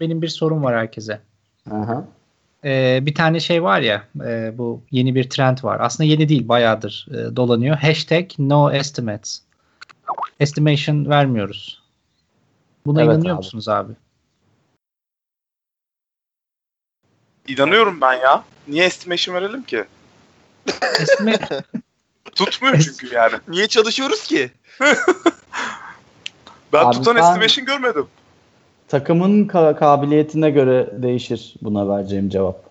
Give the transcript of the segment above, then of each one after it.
benim bir sorum var herkese. Aha. Ee, bir tane şey var ya e, bu yeni bir trend var. Aslında yeni değil bayağıdır e, dolanıyor. Hashtag no estimates. Estimation vermiyoruz. Buna Evet inanıyor abi. musunuz abi? İnanıyorum ben ya. Niye estimation verelim ki? Estimate Tutmuyor çünkü yani. Niye çalışıyoruz ki? Ben Abi tutan ben- estimation görmedim. Takımın ka- kabiliyetine göre değişir buna vereceğim cevap.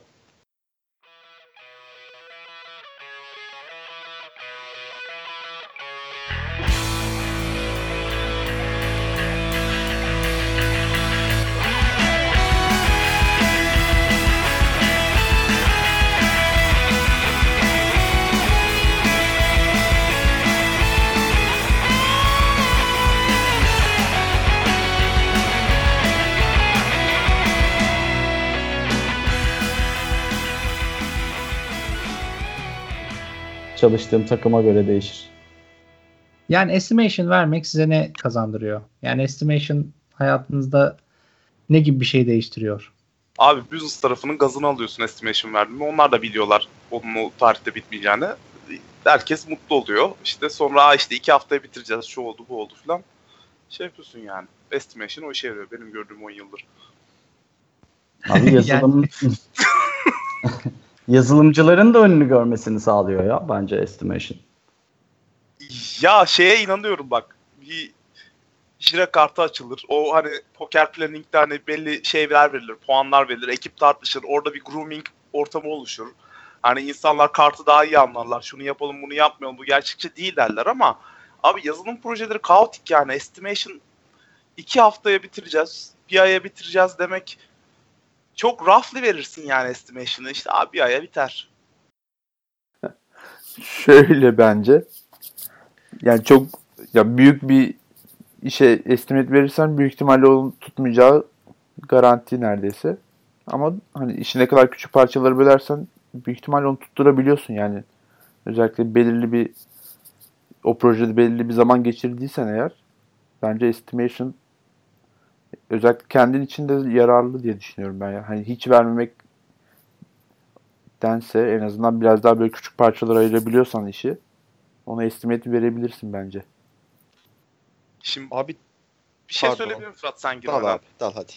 Çalıştığım takıma göre değişir. yani estimation vermek size ne kazandırıyor? Yani estimation hayatınızda ne gibi bir şey değiştiriyor? Abi business tarafının gazını alıyorsun estimation verdiğinde. Onlar da biliyorlar onun o tarihte bitmeyeceğini. Herkes mutlu oluyor. İşte sonra "Aa işte iki haftaya bitireceğiz. Şu oldu bu oldu falan. Şey yapıyorsun yani. Estimation o işe yarıyor. Benim gördüğüm 10 yıldır. Abi yazılım yazılımcıların da önünü görmesini sağlıyor ya bence estimation. Ya şeye inanıyorum bak. Bir Jira kartı açılır. O hani poker planning'de hani belli şeyler verilir, puanlar verilir, ekip tartışır. Orada bir grooming ortamı oluşur. Hani insanlar kartı daha iyi anlarlar. Şunu yapalım, bunu yapmayalım. Bu gerçekçi değil derler ama abi yazılım projeleri kaotik yani. Estimation iki haftaya bitireceğiz, bir aya bitireceğiz demek çok roughly verirsin yani estimation'ı. İşte abi bir aya biter. Şöyle bence. Yani çok ya büyük bir işe estimate verirsen büyük ihtimalle onun tutmayacağı garanti neredeyse. Ama hani işi ne kadar küçük parçaları bölersen büyük ihtimalle onu tutturabiliyorsun yani. Özellikle belirli bir o projede belirli bir zaman geçirdiysen eğer bence estimation özellikle kendin için de yararlı diye düşünüyorum ben ya. Hani hiç vermemek dense en azından biraz daha böyle küçük parçalara ayırabiliyorsan işi ona estimate verebilirsin bence. Şimdi Abi bir şey Pardon. söyleyebilir miyim Fırat sen dal girmeden? abi dal hadi.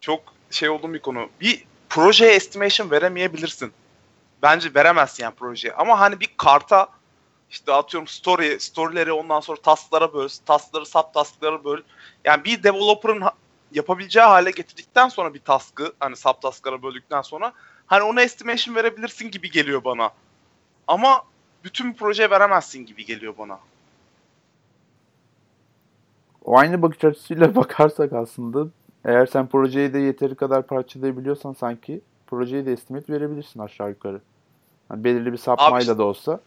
çok şey olduğum bir konu. Bir projeye estimation veremeyebilirsin. Bence veremezsin yani projeye. Ama hani bir karta işte atıyorum story, storyleri ondan sonra tasklara böl, taskları sub tasklara böl. Yani bir developer'ın yapabileceği hale getirdikten sonra bir task'ı hani sub tasklara böldükten sonra hani ona estimation verebilirsin gibi geliyor bana. Ama bütün projeye veremezsin gibi geliyor bana. O aynı bakış açısıyla bakarsak aslında eğer sen projeyi de yeteri kadar parçalayabiliyorsan sanki projeye de estimate verebilirsin aşağı yukarı. Yani belirli bir sapmayla işte- da olsa.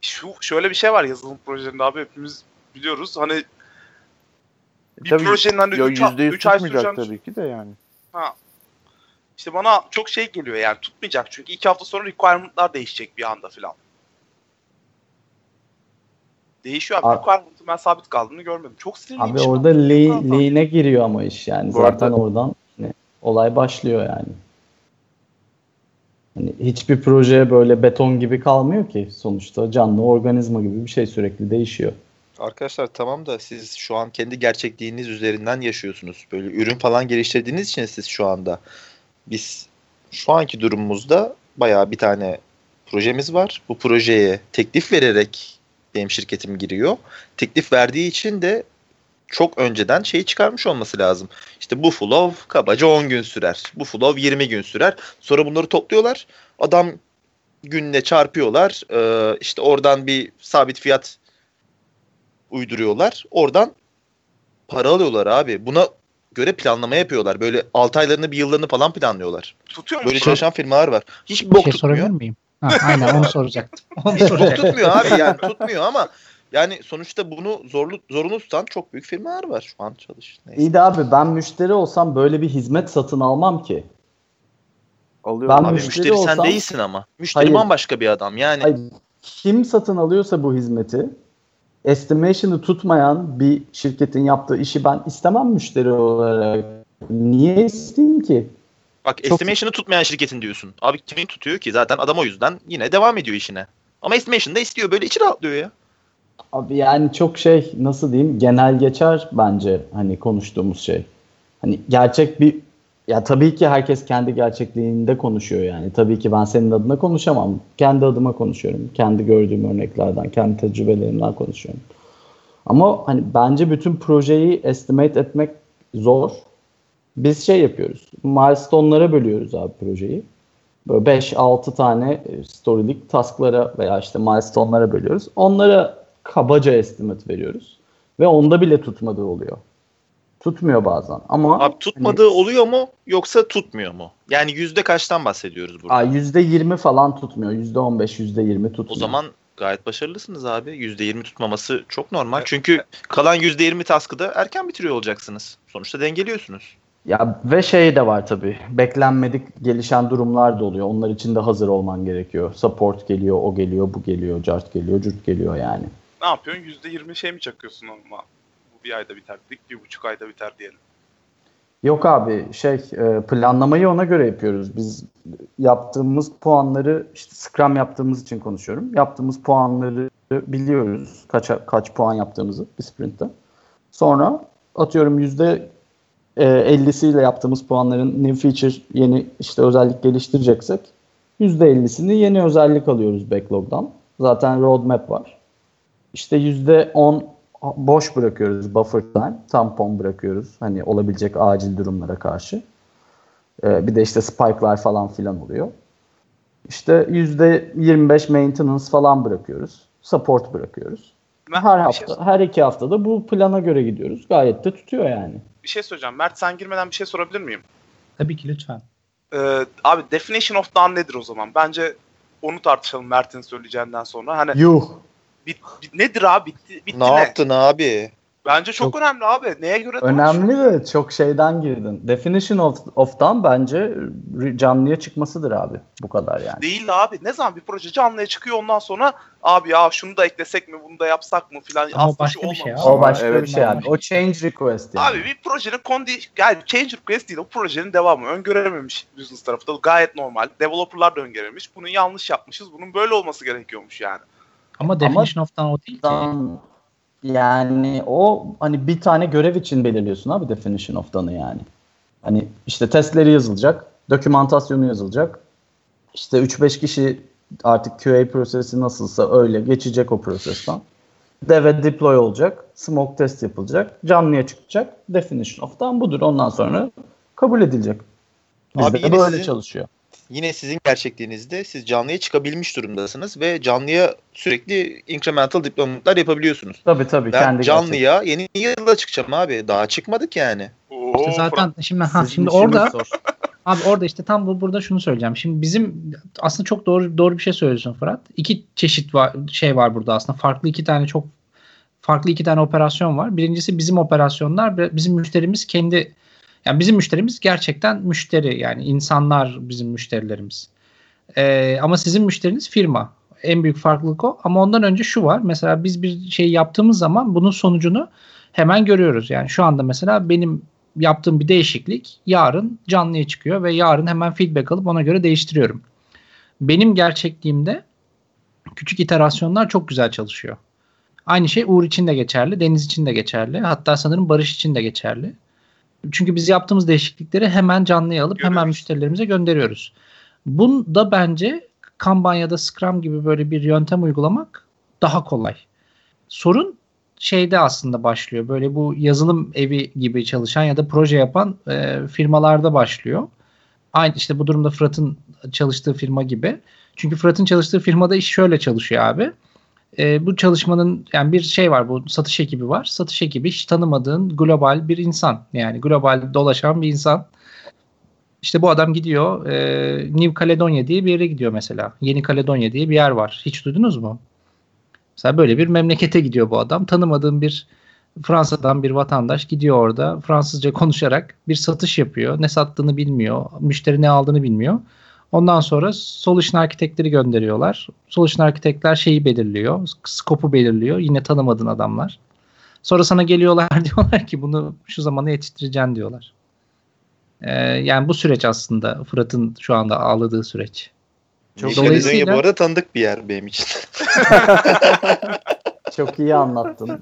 Şu şöyle bir şey var yazılım projelerinde abi hepimiz biliyoruz. Hani bir Tabii projenin hani yo, üç ay- %100 üç ay süreceğini tabii ki de yani. Ha. İşte bana çok şey geliyor yani tutmayacak çünkü iki hafta sonra requirement'lar değişecek bir anda filan. Değişiyor abi. Requirement'ın ben sabit kaldığını görmedim. Çok sinirliyim. Abi orada le- Tamam. lean'e giriyor ama iş yani. Bu Zaten arada- oradan hani olay başlıyor yani. Hani hiçbir proje böyle beton gibi kalmıyor ki. Sonuçta canlı organizma gibi bir şey sürekli değişiyor. Arkadaşlar tamam da siz şu an kendi gerçekliğiniz üzerinden yaşıyorsunuz. Böyle ürün falan geliştirdiğiniz için siz şu anda. Biz şu anki durumumuzda bayağı bir tane projemiz var. Bu projeye teklif vererek benim şirketim giriyor. Teklif verdiği için de çok önceden şeyi çıkarmış olması lazım. İşte bu flow kabaca 10 gün sürer. Bu flow 20 gün sürer. Sonra bunları topluyorlar. Adam günle çarpıyorlar. Ee, işte oradan bir sabit fiyat uyduruyorlar. Oradan para alıyorlar abi. Buna göre planlama yapıyorlar. Böyle 6 aylarını bir yıllarını falan planlıyorlar. Tutuyor Böyle musun? çalışan firmalar var. Hiç Bir bok şey sorabilir tutmuyor. miyim? Ha, aynen onu soracaktım. Onu Hiç bok soracaktım. tutmuyor abi yani tutmuyor ama yani sonuçta bunu zorlu, zorunlu tutan çok büyük firmalar var şu an çalış. Neyse. İyi de abi ben müşteri olsam böyle bir hizmet satın almam ki. Alıyor. Ben Abi müşteri müşteri, sen olsam- değilsin ama. Müşteri Hayır. bambaşka bir adam yani. Hayır, kim satın alıyorsa bu hizmeti estimation'ı tutmayan bir şirketin yaptığı işi ben istemem müşteri olarak. Niye isteyeyim ki? Bak Çok- estimation'ı tutmayan şirketin diyorsun. Abi kimin tutuyor ki? Zaten adam o yüzden yine devam ediyor işine. Ama estimation'da istiyor. Böyle içi rahatlıyor ya. Abi yani çok şey nasıl diyeyim genel geçer bence hani konuştuğumuz şey. Hani gerçek bir ya tabii ki herkes kendi gerçekliğinde konuşuyor yani. Tabii ki ben senin adına konuşamam. Kendi adıma konuşuyorum. Kendi gördüğüm örneklerden, kendi tecrübelerimden konuşuyorum. Ama hani bence bütün projeyi estimate etmek zor. Biz şey yapıyoruz. Milestone'lara bölüyoruz abi projeyi. Böyle 5-6 tane e, storylik task'lara veya işte milestone'lara bölüyoruz. Onlara kabaca estimate veriyoruz. Ve onda bile tutmadığı oluyor. Tutmuyor bazen. Ama Abi tutmadığı oluyor mu yoksa tutmuyor mu? Yani yüzde kaçtan bahsediyoruz burada? hani, %20 falan tutmuyor. %15, %20 tutmuyor. O zaman gayet başarılısınız abi. %20 tutmaması çok normal. Çünkü kalan %20 task'ı da erken bitiriyor olacaksınız. Sonuçta dengeliyorsunuz. Ya ve şey de var tabii. Beklenmedik gelişen durumlar da oluyor. Onlar için de hazır olman gerekiyor. Support geliyor, o geliyor, bu geliyor, cart geliyor, cürt geliyor yani. Ne yapıyorsun? %20 şey mi çakıyorsun ama? Bu bir ayda biter bir buçuk ayda biter diyelim. Yok abi şey e, planlamayı ona göre yapıyoruz. Biz yaptığımız puanları işte Scrum yaptığımız için konuşuyorum. Yaptığımız puanları biliyoruz. Kaç kaç puan yaptığımızı bir sprintte. Sonra atıyorum yüzde e, 50'siyle yaptığımız puanların new feature yeni işte özellik geliştireceksek yüzde 50'sini yeni özellik alıyoruz backlog'dan. Zaten roadmap var. İşte yüzde 10 boş bırakıyoruz buffer time. Tampon bırakıyoruz. Hani olabilecek acil durumlara karşı. Ee, bir de işte spike'lar falan filan oluyor. İşte yüzde 25 maintenance falan bırakıyoruz. Support bırakıyoruz. Ben Her şey, hafta, her iki haftada bu plana göre gidiyoruz. Gayet de tutuyor yani. bir şey söyleyeceğim. Mert sen girmeden bir şey sorabilir miyim? Tabii ki lütfen. Ee, abi definition of done nedir o zaman? Bence onu tartışalım Mert'in söyleyeceğinden sonra. Hani Yuh. Bit, bit- nedir abi? Bitti, bitti ne ne? yaptın abi? Bence çok, Çok- önemli abi. Neye göre Önemli de çok şeyden girdin. Definition of, of done bence canlıya çıkmasıdır abi. Bu kadar yani. Değil abi. Ne zaman bir proje canlıya çıkıyor ondan sonra abi ya şunu da eklesek mi bunu da yapsak mı filan. Ama Aslında başka şu bir şey abi. O başka Evet, bir şey abi. O change request yani. Abi bir projenin kondi yani change request değil o projenin devamı. Öngörememiş business tarafı da gayet normal. Developerlar da öngörememiş. Bunu yanlış yapmışız. Bunun böyle olması gerekiyormuş yani. Ama definition of done o değil ki. Yani o hani bir tane görev için belirliyorsun abi definition of done'ı yani. Hani işte testleri yazılacak, dokümantasyonu yazılacak. İşte 3-5 kişi artık QA prosesi nasılsa öyle geçecek o prosesten. Deve deploy olacak, smoke test yapılacak, canlıya çıkacak. Definition of done budur. Ondan sonra kabul edilecek. Bizde Abi de böyle sizin- çalışıyor. Yine sizin gerçekliğinizde siz canlıya çıkabilmiş durumdasınız ve canlıya sürekli incremental deployment'lar yapabiliyorsunuz. Tabii tabii. Ben kendi canlıya yeni yılda çıkacağım abi. Daha çıkmadık yani. Oo, İşte zaten şimdi ha şimdi orada abi orada işte tam bu burada şunu söyleyeceğim. Şimdi bizim aslında çok doğru doğru bir şey söylüyorsun Fırat. İki çeşit var şey var burada aslında. Farklı iki tane çok farklı iki tane operasyon var. Birincisi bizim operasyonlar. Bizim müşterimiz kendi yani bizim müşterimiz gerçekten müşteri yani insanlar bizim müşterilerimiz. Ee, ama sizin müşteriniz firma. En büyük farklılık o. Ama ondan önce şu var. Mesela biz bir şey yaptığımız zaman bunun sonucunu hemen görüyoruz. Yani şu anda mesela benim yaptığım bir değişiklik yarın canlıya çıkıyor ve yarın hemen feedback alıp ona göre değiştiriyorum. Benim gerçekliğimde küçük iterasyonlar çok güzel çalışıyor. Aynı şey Uğur için de geçerli, Deniz için de geçerli. Hatta sanırım Barış için de geçerli. Çünkü biz yaptığımız değişiklikleri hemen canlıya alıp hemen Görüyoruz. müşterilerimize gönderiyoruz. Bunda bence Kanban ya da Scrum gibi böyle bir yöntem uygulamak daha kolay. Sorun şeyde aslında başlıyor. Böyle bu yazılım evi gibi çalışan ya da proje yapan e, firmalarda başlıyor. Aynı işte bu durumda Fırat'ın çalıştığı firma gibi. Çünkü Fırat'ın çalıştığı firmada iş şöyle çalışıyor abi. E, bu çalışmanın yani bir şey var bu satış ekibi var. Satış ekibi hiç tanımadığın global bir insan. Yani global dolaşan bir insan. İşte bu adam gidiyor e, New Caledonia diye bir yere gidiyor mesela. Yeni Kaledonya diye bir yer var. Hiç duydunuz mu? Mesela böyle bir memlekete gidiyor bu adam. Tanımadığım bir Fransa'dan bir vatandaş gidiyor orada Fransızca konuşarak bir satış yapıyor. Ne sattığını bilmiyor. Müşteri ne aldığını bilmiyor. Ondan sonra solution architect'leri gönderiyorlar. Solution architect'ler şeyi belirliyor. Skopu belirliyor. Yine tanımadığın adamlar. Sonra sana geliyorlar diyorlar ki bunu şu zamana yetiştireceksin diyorlar. Ee, yani bu süreç aslında Fırat'ın şu anda ağladığı süreç. Çok Dolayısıyla- bu arada tanıdık bir yer benim için. Çok iyi anlattın.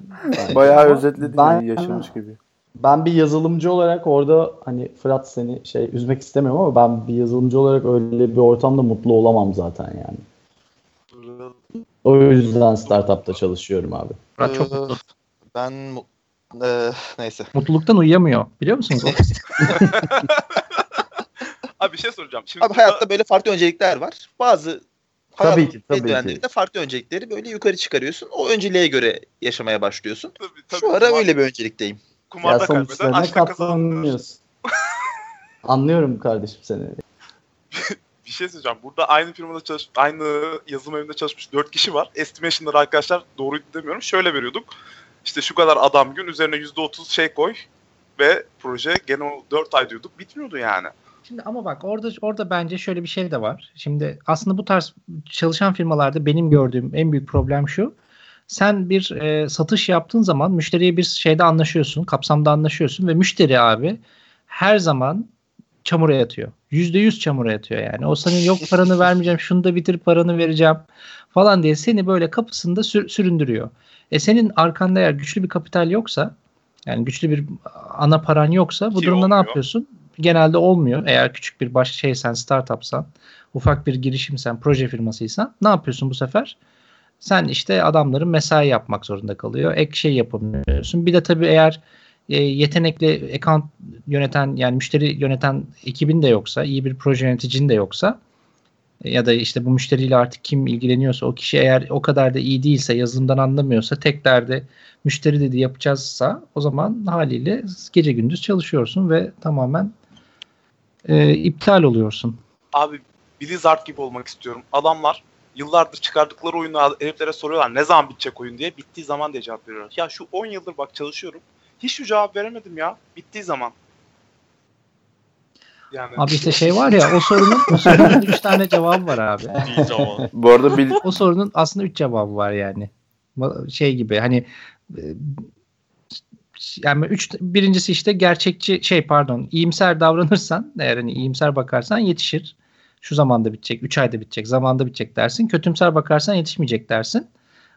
Bayağı özetledin ben- yaşamış gibi. Ben bir yazılımcı olarak orada hani Fırat seni şey üzmek istemiyorum ama ben bir yazılımcı olarak öyle bir ortamda mutlu olamam zaten yani. O yüzden startupta çalışıyorum abi. Fırat çok Ee, mutlu. Ben Ee, neyse. Mutluluktan uyuyamıyor. Biliyor musunuz? Abi bir şey soracağım. Şimdi Abi hayatta böyle farklı öncelikler var. Bazı Tabii ki, tabii dönemlerinde farklı öncelikleri böyle yukarı çıkarıyorsun. O önceliğe göre yaşamaya başlıyorsun. Tabii, tabii, Şu ara öyle bir öncelikteyim. Ya Kumarda kaybeden sonuçlarına aşkta kazanır. katlanıyorsun. Anlıyorum kardeşim seni. Bir şey söyleyeceğim. Burada aynı firmada çalış, aynı yazılım evinde çalışmış 4 kişi var. Estimation'ları arkadaşlar doğruydu demiyorum. Şöyle veriyorduk. İşte şu kadar adam gün üzerine %30 şey koy ve proje gene o 4 ay diyorduk. Bitmiyordu yani. Şimdi ama bak orada orada bence şöyle bir şey de var. Şimdi aslında bu tarz çalışan firmalarda benim gördüğüm en büyük problem şu. Sen bir e, satış yaptığın zaman müşteriye bir şeyde anlaşıyorsun, kapsamda anlaşıyorsun ve müşteri abi her zaman çamura yatıyor. Yüzde yüz çamura yatıyor yani. O senin yok paranı vermeyeceğim, şunu da bitir paranı vereceğim falan diye seni böyle kapısında sür- süründürüyor. E senin arkanda eğer güçlü bir kapital yoksa yani güçlü bir ana paran yoksa bu Ki durumda ne olmuyor. yapıyorsun? Genelde olmuyor. Eğer küçük bir baş şeysen, startupsan, ufak bir girişimsen, proje firmasıysan ne yapıyorsun bu sefer? Sen işte adamların mesai yapmak zorunda kalıyor. Ek şey yapamıyorsun. Bir de tabii eğer e, yetenekli account yöneten yani müşteri yöneten ekibin de yoksa, iyi bir proje yöneticin de yoksa e, ya da işte bu müşteriyle artık kim ilgileniyorsa o kişi eğer o kadar da iyi değilse, yazılımdan anlamıyorsa, tek derdi müşteri dedi yapacağızsa o zaman haliyle gece gündüz çalışıyorsun ve tamamen e, iptal oluyorsun. Abi Blizzard gibi olmak istiyorum. Adamlar yıllardır çıkardıkları oyunu heriflere soruyorlar ne zaman bitecek oyun diye. Bittiği zaman diye cevap veriyorlar. Ya şu 10 yıldır bak çalışıyorum. Hiç şu cevap veremedim ya. Bittiği zaman. Yani Abi işte şey var ya o sorunun o sorunun üç tane cevabı var abi. Bu arada bil, O sorunun aslında üç cevabı var yani. Şey gibi hani e, yani üç birincisi işte gerçekçi şey pardon iyimser davranırsan eğer hani iyimser bakarsan yetişir. Şu zamanda bitecek, 3 ayda bitecek, zamanda bitecek dersin. Kötümser bakarsan yetişmeyecek dersin.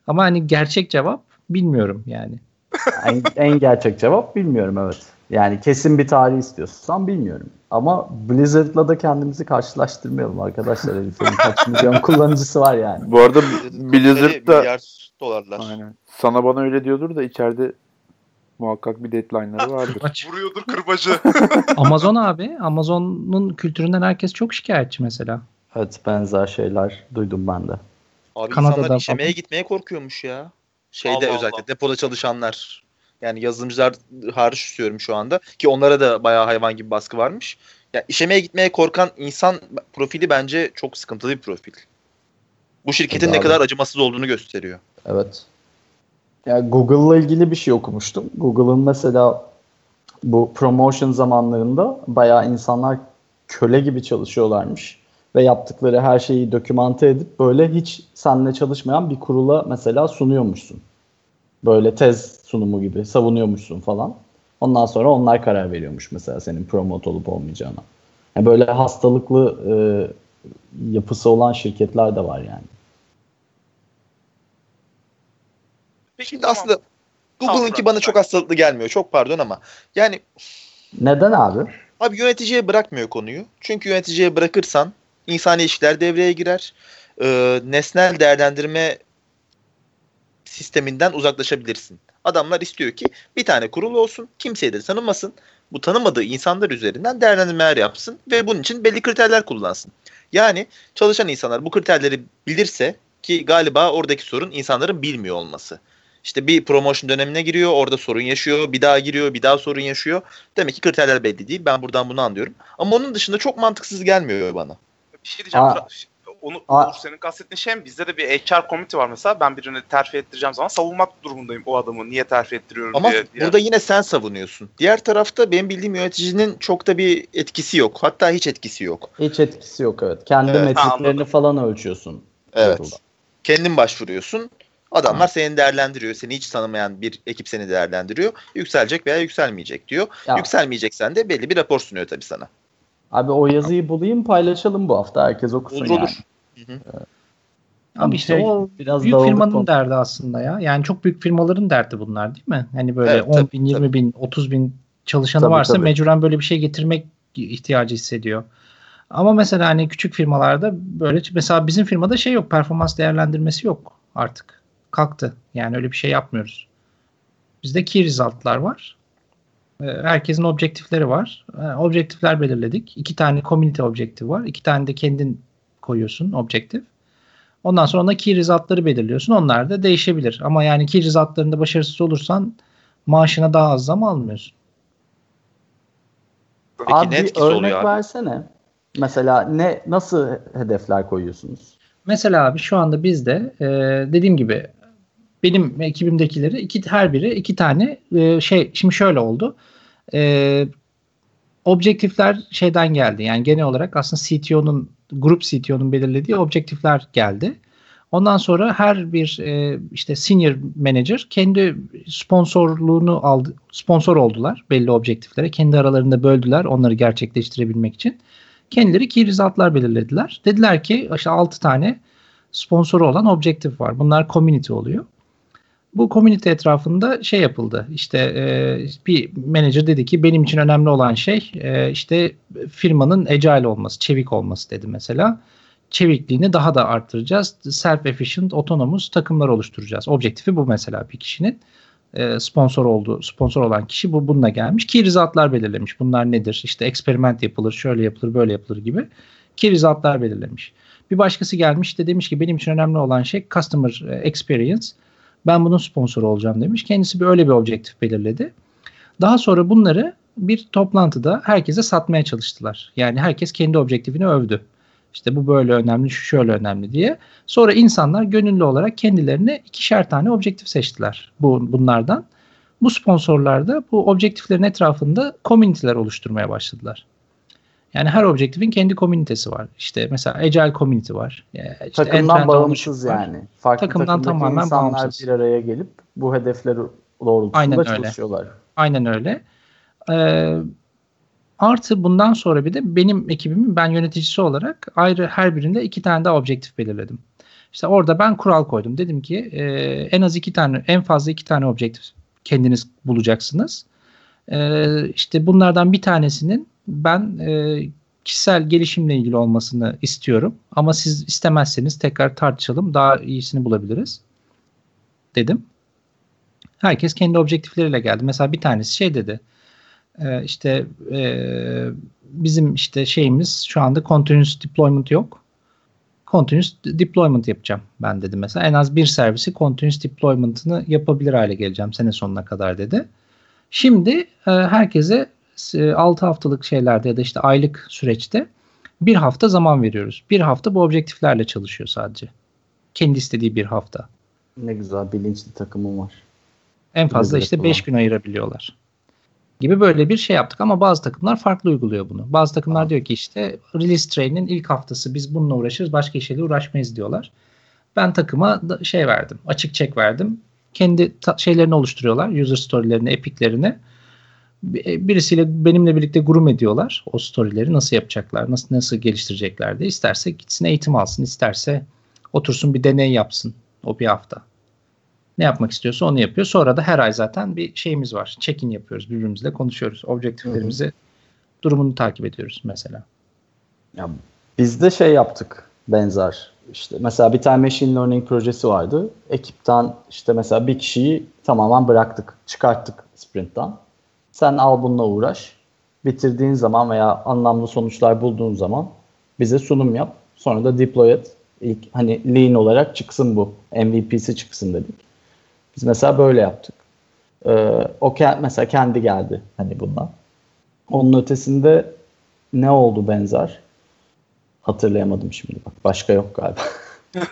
Ama hani gerçek cevap bilmiyorum yani. En, en gerçek cevap bilmiyorum evet. Yani kesin bir tarih istiyorsan bilmiyorum. Ama Blizzard'la da kendimizi karşılaştırmayalım arkadaşlar. Herifin kaç milyon kullanıcısı var yani. bu arada Blizzard'ın Blizzard da milyar dolarlar. aynen. Sana bana öyle diyordur da içeride muhakkak bir deadline'ları vardır. Vuruyordur kırbacı. Amazon abi. Amazon'un kültüründen herkes çok şikayetçi mesela. Evet benzer şeyler duydum ben de. Abi Kanada'da insanlar işemeye gitmeye korkuyormuş ya. Şeyde Allah özellikle Allah. depoda çalışanlar. Yani yazılımcılar hariç tutuyorum şu anda. Ki onlara da bayağı hayvan gibi baskı varmış. Ya işemeye gitmeye korkan insan profili bence çok sıkıntılı bir profil. Bu şirketin Tabii ne abi. kadar acımasız olduğunu gösteriyor. Evet. Ya Google'la ilgili bir şey okumuştum. Google'ın mesela bu promotion zamanlarında bayağı insanlar köle gibi çalışıyorlarmış ve yaptıkları her şeyi dokümante edip böyle hiç seninle çalışmayan bir kurula mesela sunuyormuşsun. Böyle tez sunumu gibi savunuyormuşsun falan. Ondan sonra onlar karar veriyormuş mesela senin promote olup olmayacağına. Yani böyle hastalıklı e, yapısı olan şirketler de var yani. Peki Şimdi tamam. aslında Google'ınki bana çok hastalıklı gelmiyor. Çok pardon ama. Yani Neden abi? Abi yöneticiye bırakmıyor konuyu. Çünkü yöneticiye bırakırsan insani ilişkiler devreye girer. Ee, nesnel değerlendirme sisteminden uzaklaşabilirsin. Adamlar istiyor ki bir tane kurul olsun, kimseyi de tanımasın. Bu tanımadığı insanlar üzerinden değerlendirmeler yapsın ve bunun için belli kriterler kullansın. Yani çalışan insanlar bu kriterleri bilirse ki galiba oradaki sorun insanların bilmiyor olması. İşte bir promotion dönemine giriyor, orada sorun yaşıyor, bir daha giriyor, bir daha sorun yaşıyor. Demek ki kriterler belli değil. Ben buradan bunu anlıyorum. Ama onun dışında çok mantıksız gelmiyor bana. Bir şey diyeceğim. Aa. Fırat. Onu Aa. Uğur, senin kastettiğin şey mi? Bizde de bir HR komite var mesela. Ben birini terfi ettireceğim zaman savunmak durumundayım o adamı. Niye terfi ettiriyorum Ama diye. diye. burada yine sen savunuyorsun. Diğer tarafta benim bildiğim yöneticinin çok da bir etkisi yok. Hatta hiç etkisi yok. Hiç etkisi yok evet. Kendi Evet, metriklerini falan ölçüyorsun. Evet. Kendin başvuruyorsun. Adamlar seni değerlendiriyor. Seni hiç tanımayan bir ekip seni değerlendiriyor. Yükselecek veya yükselmeyecek diyor. Ya. Yükselmeyeceksen de belli bir rapor sunuyor tabii sana. Abi o yazıyı bulayım paylaşalım bu hafta. Herkes okusun Olur yani. olur. Abi işte Şey, o biraz büyük firmanın konu. derdi aslında ya. Yani çok büyük firmaların derdi bunlar değil mi? Hani böyle Evet, 10 tabii, bin, 20 bin, 30 bin çalışanı Tabii, varsa tabii. mecburen böyle bir şey getirmek ihtiyacı hissediyor. Ama mesela hani küçük firmalarda böyle mesela bizim firmada şey yok. Performans değerlendirmesi yok artık. Kalktı. Yani öyle bir şey yapmıyoruz. Bizde key result'lar var. Ee, Herkesin objektifleri var. Ee, Objektifler belirledik. İki tane community objektif var. İki tane de kendin koyuyorsun objektif. Ondan sonra ona key result'ları belirliyorsun. Onlar da değişebilir. Ama yani key result'larında başarısız olursan maaşına daha az zam almıyorsun. Peki Abi ne bir etkisi örnek oluyor abi? versene. Mesela ne nasıl hedefler koyuyorsunuz? Mesela abi şu anda bizde e, dediğim gibi benim ekibimdekileri iki her biri iki tane e, şey şimdi şöyle oldu. E, objektifler şeyden geldi. Yani genel olarak aslında CTO'nun grup CTO'nun belirlediği objektifler geldi. Ondan sonra her bir e, işte senior manager kendi sponsorluğunu aldı, sponsor oldular belli objektiflere. Kendi aralarında böldüler onları gerçekleştirebilmek için. Kendileri key result'lar belirlediler. Dediler ki işte 6 tane sponsoru olan objektif var. Bunlar community oluyor. Bu community etrafında şey yapıldı. İşte e, bir manager dedi ki benim için önemli olan şey e, işte firmanın agile olması, çevik olması dedi mesela. Çevikliğini daha da arttıracağız. Self-efficient, autonomous takımlar oluşturacağız. Objektifi bu mesela bir kişinin e, sponsor olduğu, sponsor olan kişi bu bununla gelmiş. Key result'lar belirlemiş. Bunlar nedir? İşte eksperiment yapılır, şöyle yapılır, böyle yapılır gibi. Key result'lar belirlemiş. Bir başkası gelmiş de demiş ki benim için önemli olan şey customer e, experience. Ben bunun sponsoru olacağım demiş. Kendisi bir öyle bir objektif belirledi. Daha sonra bunları bir toplantıda herkese satmaya çalıştılar. Yani herkes kendi objektifini övdü. İşte bu böyle önemli, şu şöyle önemli diye. Sonra insanlar gönüllü olarak kendilerine ikişer tane objektif seçtiler bu bunlardan. Bu sponsorlar da bu objektiflerin etrafında komüniteler oluşturmaya başladılar. Yani her objektifin kendi komünitesi var. İşte mesela Agile Community var. İşte Takımdan bağımsız var. yani. Farklı Takımdan tamamen insanlar bağımsız. bir araya gelip bu hedefleri doğrultusunda Aynen öyle. çalışıyorlar. Aynen öyle. Ee, artı bundan sonra bir de benim ekibimin ben yöneticisi olarak ayrı her birinde iki tane daha objektif belirledim. İşte orada ben kural koydum. Dedim ki e, en az iki tane, en fazla iki tane objektif kendiniz bulacaksınız. E, işte bunlardan bir tanesinin ben e, kişisel gelişimle ilgili olmasını istiyorum. Ama siz istemezseniz tekrar tartışalım. Daha iyisini bulabiliriz. Dedim. Herkes kendi objektifleriyle geldi. Mesela bir tanesi şey dedi. E, işte e, bizim işte şeyimiz şu anda continuous deployment yok. Continuous deployment yapacağım ben dedi mesela. En az bir servisi continuous deployment'ını yapabilir hale geleceğim sene sonuna kadar dedi. Şimdi e, herkese 6 haftalık şeylerde ya da işte aylık süreçte bir hafta zaman veriyoruz. Bir hafta bu objektiflerle çalışıyor sadece. Kendi istediği bir hafta. Ne güzel bilinçli takımım var. En fazla işte yapılan. 5 gün ayırabiliyorlar. Gibi böyle bir şey yaptık ama bazı takımlar farklı uyguluyor bunu. Bazı takımlar Aa. diyor ki işte release train'in ilk haftası biz bununla uğraşırız başka işle uğraşmayız diyorlar. Ben takıma şey verdim. Açık çek verdim. Kendi şeylerini oluşturuyorlar. User story'lerini, epic'lerini. Bir- Birisiyle benimle birlikte gurum ediyorlar. O story'leri nasıl yapacaklar, nasıl nasıl geliştirecekler diye. İsterse gitsin eğitim alsın, isterse otursun bir deney yapsın o bir hafta. Ne yapmak istiyorsa onu yapıyor. Sonra da her ay zaten bir şeyimiz var. Check-in yapıyoruz. Birbirimizle konuşuyoruz. Objektiflerimizi durumunu takip ediyoruz mesela. Ya bizde şey yaptık benzer. İşte mesela bir tane machine learning projesi vardı. Ekipten işte mesela bir kişiyi tamamen bıraktık. Çıkarttık sprint'ten. Sen al bununla uğraş. Bitirdiğin zaman veya anlamlı sonuçlar bulduğun zaman bize sunum yap. Sonra da deploy et. İlk hani lean olarak çıksın bu. MVP'si çıksın dedik. Biz mesela böyle yaptık. Ee, o ke- mesela kendi geldi hani bundan. Onun ötesinde ne oldu benzer? Hatırlayamadım şimdi bak. Başka yok galiba.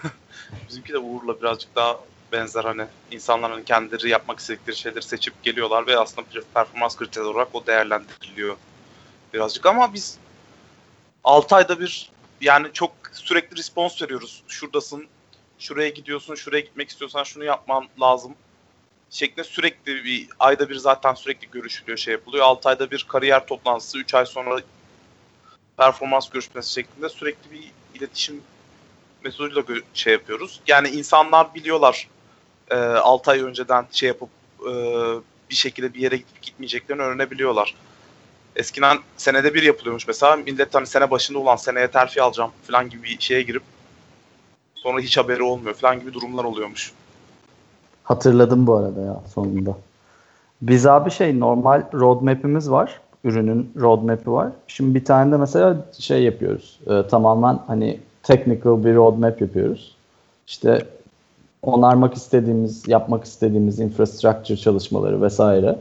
Bizimki de Uğur'la birazcık daha benzer hani insanların kendileri yapmak istedikleri şeyleri seçip geliyorlar ve aslında performans kriteri olarak o değerlendiriliyor birazcık ama biz 6 ayda bir yani çok sürekli respons veriyoruz. Şuradasın şuraya gidiyorsun, şuraya gitmek istiyorsan şunu yapman lazım şeklinde sürekli bir ayda bir zaten sürekli görüşülüyor şey yapılıyor. 6 ayda bir kariyer toplantısı, 3 ay sonra performans görüşmesi şeklinde sürekli bir iletişim metoduyla şey yapıyoruz. Yani insanlar biliyorlar e, 6 ay önceden şey yapıp e, bir şekilde bir yere gidip gitmeyeceklerini öğrenebiliyorlar. Eskiden senede bir yapılıyormuş mesela. Millet hani sene başında olan seneye terfi alacağım falan gibi bir şeye girip sonra hiç haberi olmuyor falan gibi durumlar oluyormuş. Hatırladım bu arada ya sonunda. Biz abi şey normal roadmap'imiz var. Ürünün roadmap'i var. Şimdi bir tane de mesela şey yapıyoruz. E, tamamen hani technical bir roadmap yapıyoruz. İşte onarmak istediğimiz, yapmak istediğimiz infrastructure çalışmaları vesaire.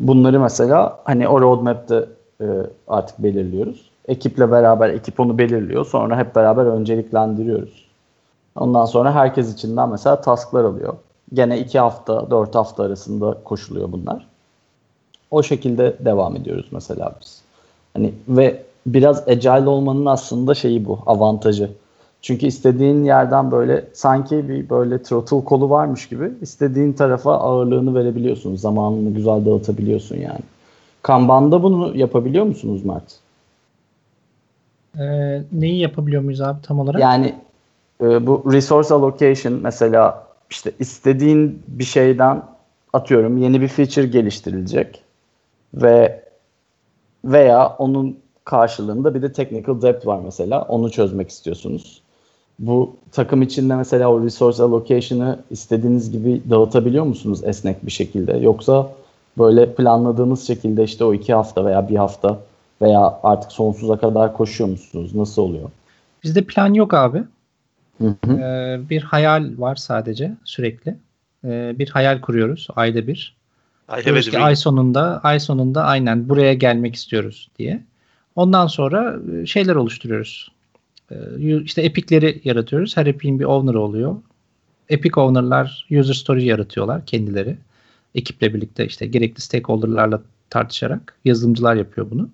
Bunları mesela hani o roadmap'te e, artık belirliyoruz. Ekiple beraber ekip onu belirliyor. Sonra hep beraber önceliklendiriyoruz. Ondan sonra herkes içinden mesela tasklar alıyor. Gene 2 hafta, 4 hafta arasında koşuluyor bunlar. O şekilde devam ediyoruz mesela biz. Hani ve biraz agile olmanın aslında şeyi bu, avantajı. Çünkü istediğin yerden böyle sanki bir böyle throttle kolu varmış gibi istediğin tarafa ağırlığını verebiliyorsun. Zamanını güzel dağıtabiliyorsun yani. Kanban'da bunu yapabiliyor musunuz Mert? Ee, neyi yapabiliyor muyuz abi tam olarak? Yani e, bu resource allocation mesela işte istediğin bir şeyden atıyorum yeni bir feature geliştirilecek ve veya onun karşılığında bir de technical debt var mesela. Onu çözmek istiyorsunuz. Bu takım içinde mesela o resource allocation'ı istediğiniz gibi dağıtabiliyor musunuz esnek bir şekilde? Yoksa böyle planladığınız şekilde işte o iki hafta veya bir hafta veya artık sonsuza kadar koşuyor musunuz? Nasıl oluyor? Bizde plan yok abi. Hı hı. Ee, bir hayal var sadece sürekli. Ee, bir hayal kuruyoruz ayda bir. Ay, Diyoruz ki ay sonunda ay sonunda aynen buraya gelmek istiyoruz diye. Ondan sonra e, şeyler oluşturuyoruz. Ee, işte epic'leri yaratıyoruz. Her epic'in bir owner'ı oluyor. Epic owner'lar user story yaratıyorlar kendileri. Ekiple birlikte işte gerekli stakeholder'larla tartışarak yazılımcılar yapıyor bunu.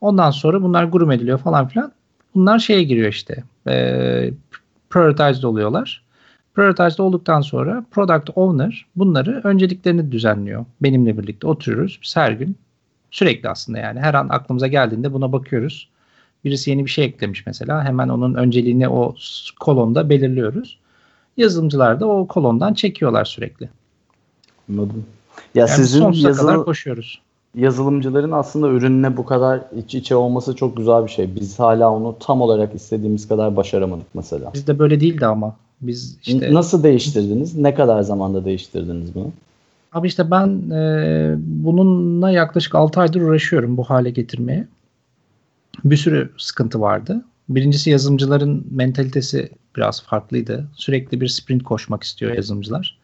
Ondan sonra bunlar grup ediliyor falan filan. Bunlar şeye giriyor işte. E, prioritized oluyorlar. Prioritized olduktan sonra product owner bunları önceliklerini düzenliyor. Benimle birlikte oturuyoruz. Biz her gün sürekli aslında yani her an aklımıza geldiğinde buna bakıyoruz. Birisi yeni bir şey eklemiş mesela. Hemen onun önceliğini o kolonda belirliyoruz. Yazılımcılar da o kolondan çekiyorlar sürekli. Anladım. Ya Yani sizin yazılı, kadar koşuyoruz. yazılımcıların aslında ürününe bu kadar iç içe olması çok güzel bir şey. Biz hala onu tam olarak istediğimiz kadar başaramadık mesela. Bizde böyle değildi ama. Biz işte Nasıl değiştirdiniz? Ne kadar zamanda değiştirdiniz bunu? Abi işte ben e, bununla yaklaşık 6 aydır uğraşıyorum bu hale getirmeye. Bir sürü sıkıntı vardı. Birincisi yazılımcıların mentalitesi biraz farklıydı. Sürekli bir sprint koşmak istiyor yazılımcılar.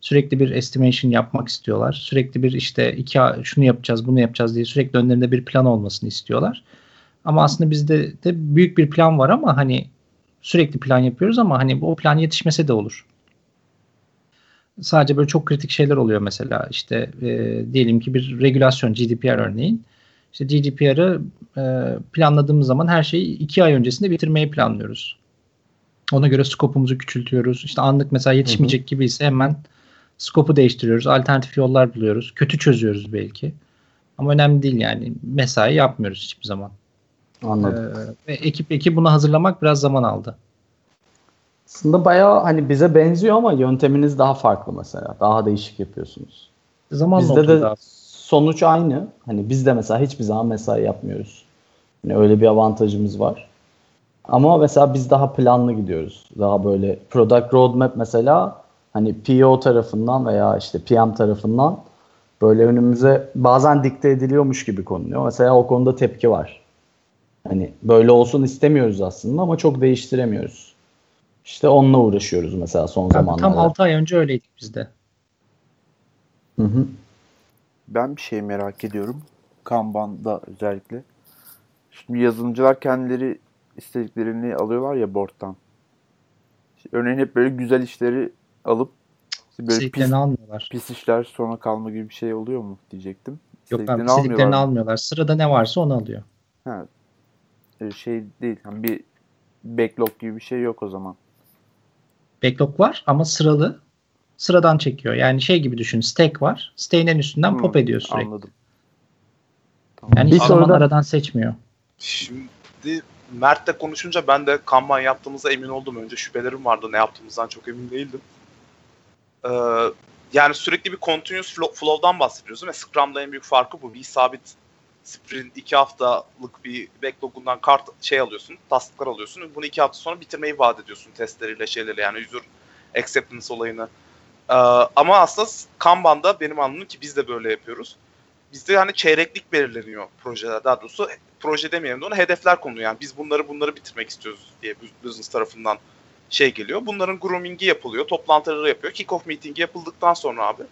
Sürekli bir estimation yapmak istiyorlar. Sürekli bir işte iki şunu yapacağız, bunu yapacağız diye sürekli önlerinde bir plan olmasını istiyorlar. Ama aslında bizde de büyük bir plan var ama hani sürekli plan yapıyoruz ama hani o plan yetişmese de olur sadece böyle çok kritik şeyler oluyor mesela işte e, diyelim ki bir regülasyon GDPR örneğin işte GDPR'ı e, planladığımız zaman her şeyi iki ay öncesinde bitirmeyi planlıyoruz. Ona göre skopumuzu küçültüyoruz. İşte anlık mesela yetişmeyecek gibi ise hemen skopu değiştiriyoruz. Alternatif yollar buluyoruz. Kötü çözüyoruz belki. Ama önemli değil yani. Mesai yapmıyoruz hiçbir zaman. Anladım. Ee, ve ekip ekip bunu hazırlamak biraz zaman aldı. Aslında bayağı hani bize benziyor ama yönteminiz daha farklı mesela. Daha değişik yapıyorsunuz. Zamanla Bizde de abi. Sonuç aynı. Hani biz de mesela hiçbir zaman mesai yapmıyoruz. Hani öyle bir avantajımız var. Ama mesela biz daha planlı gidiyoruz. Daha böyle product roadmap mesela hani PO tarafından veya işte PM tarafından böyle önümüze bazen dikte ediliyormuş gibi konuluyor. Mesela o konuda tepki var. Hani böyle olsun istemiyoruz aslında ama çok değiştiremiyoruz. İşte onunla uğraşıyoruz mesela son zamanlarda. tam 6 ay önce öyleydik biz de. Hı hı. Ben bir şey merak ediyorum. Kanban'da özellikle. Şimdi yazılımcılar kendileri istediklerini alıyorlar ya board'dan. İşte örneğin hep böyle güzel işleri alıp işte böyle pis, almıyorlar. pis işler sona kalma gibi bir şey oluyor mu diyecektim. Yok abi İstediklerini istediklerini almıyorlar mı? almıyorlar. Sırada ne varsa onu alıyor. Ha, e, şey değil. Hani bir backlog gibi bir şey yok o zaman. Backlog var ama sıralı. Sıradan çekiyor. Yani şey gibi düşün. Stack var. Stack'in en üstünden Hmm, pop ediyor sürekli. Anladım. Yani Bir hiç zaman soruda- aradan seçmiyor. Şimdi Mert'le konuşunca ben de Kanban yaptığımıza emin oldum. Önce şüphelerim vardı. Ne yaptığımızdan çok emin değildim. Ee, yani sürekli bir continuous flow- flow'dan bahsediyoruz ve Scrum'da en büyük farkı bu. Bir sabit sprint iki haftalık bir backlogundan kart şey alıyorsun, tasklar alıyorsun. Bunu iki hafta sonra bitirmeyi vaat ediyorsun testleriyle şeylerle yani user acceptance olayını. Ee, ama aslında Kanban'da benim anladığım ki biz de böyle yapıyoruz. Bizde hani çeyreklik belirleniyor projeler. Daha doğrusu proje demeyelim de ona hedefler konuluyor. Yani biz bunları bunları bitirmek istiyoruz diye business tarafından şey geliyor. Bunların groomingi yapılıyor, toplantıları yapıyor. Kick-off meetingi yapıldıktan sonra abi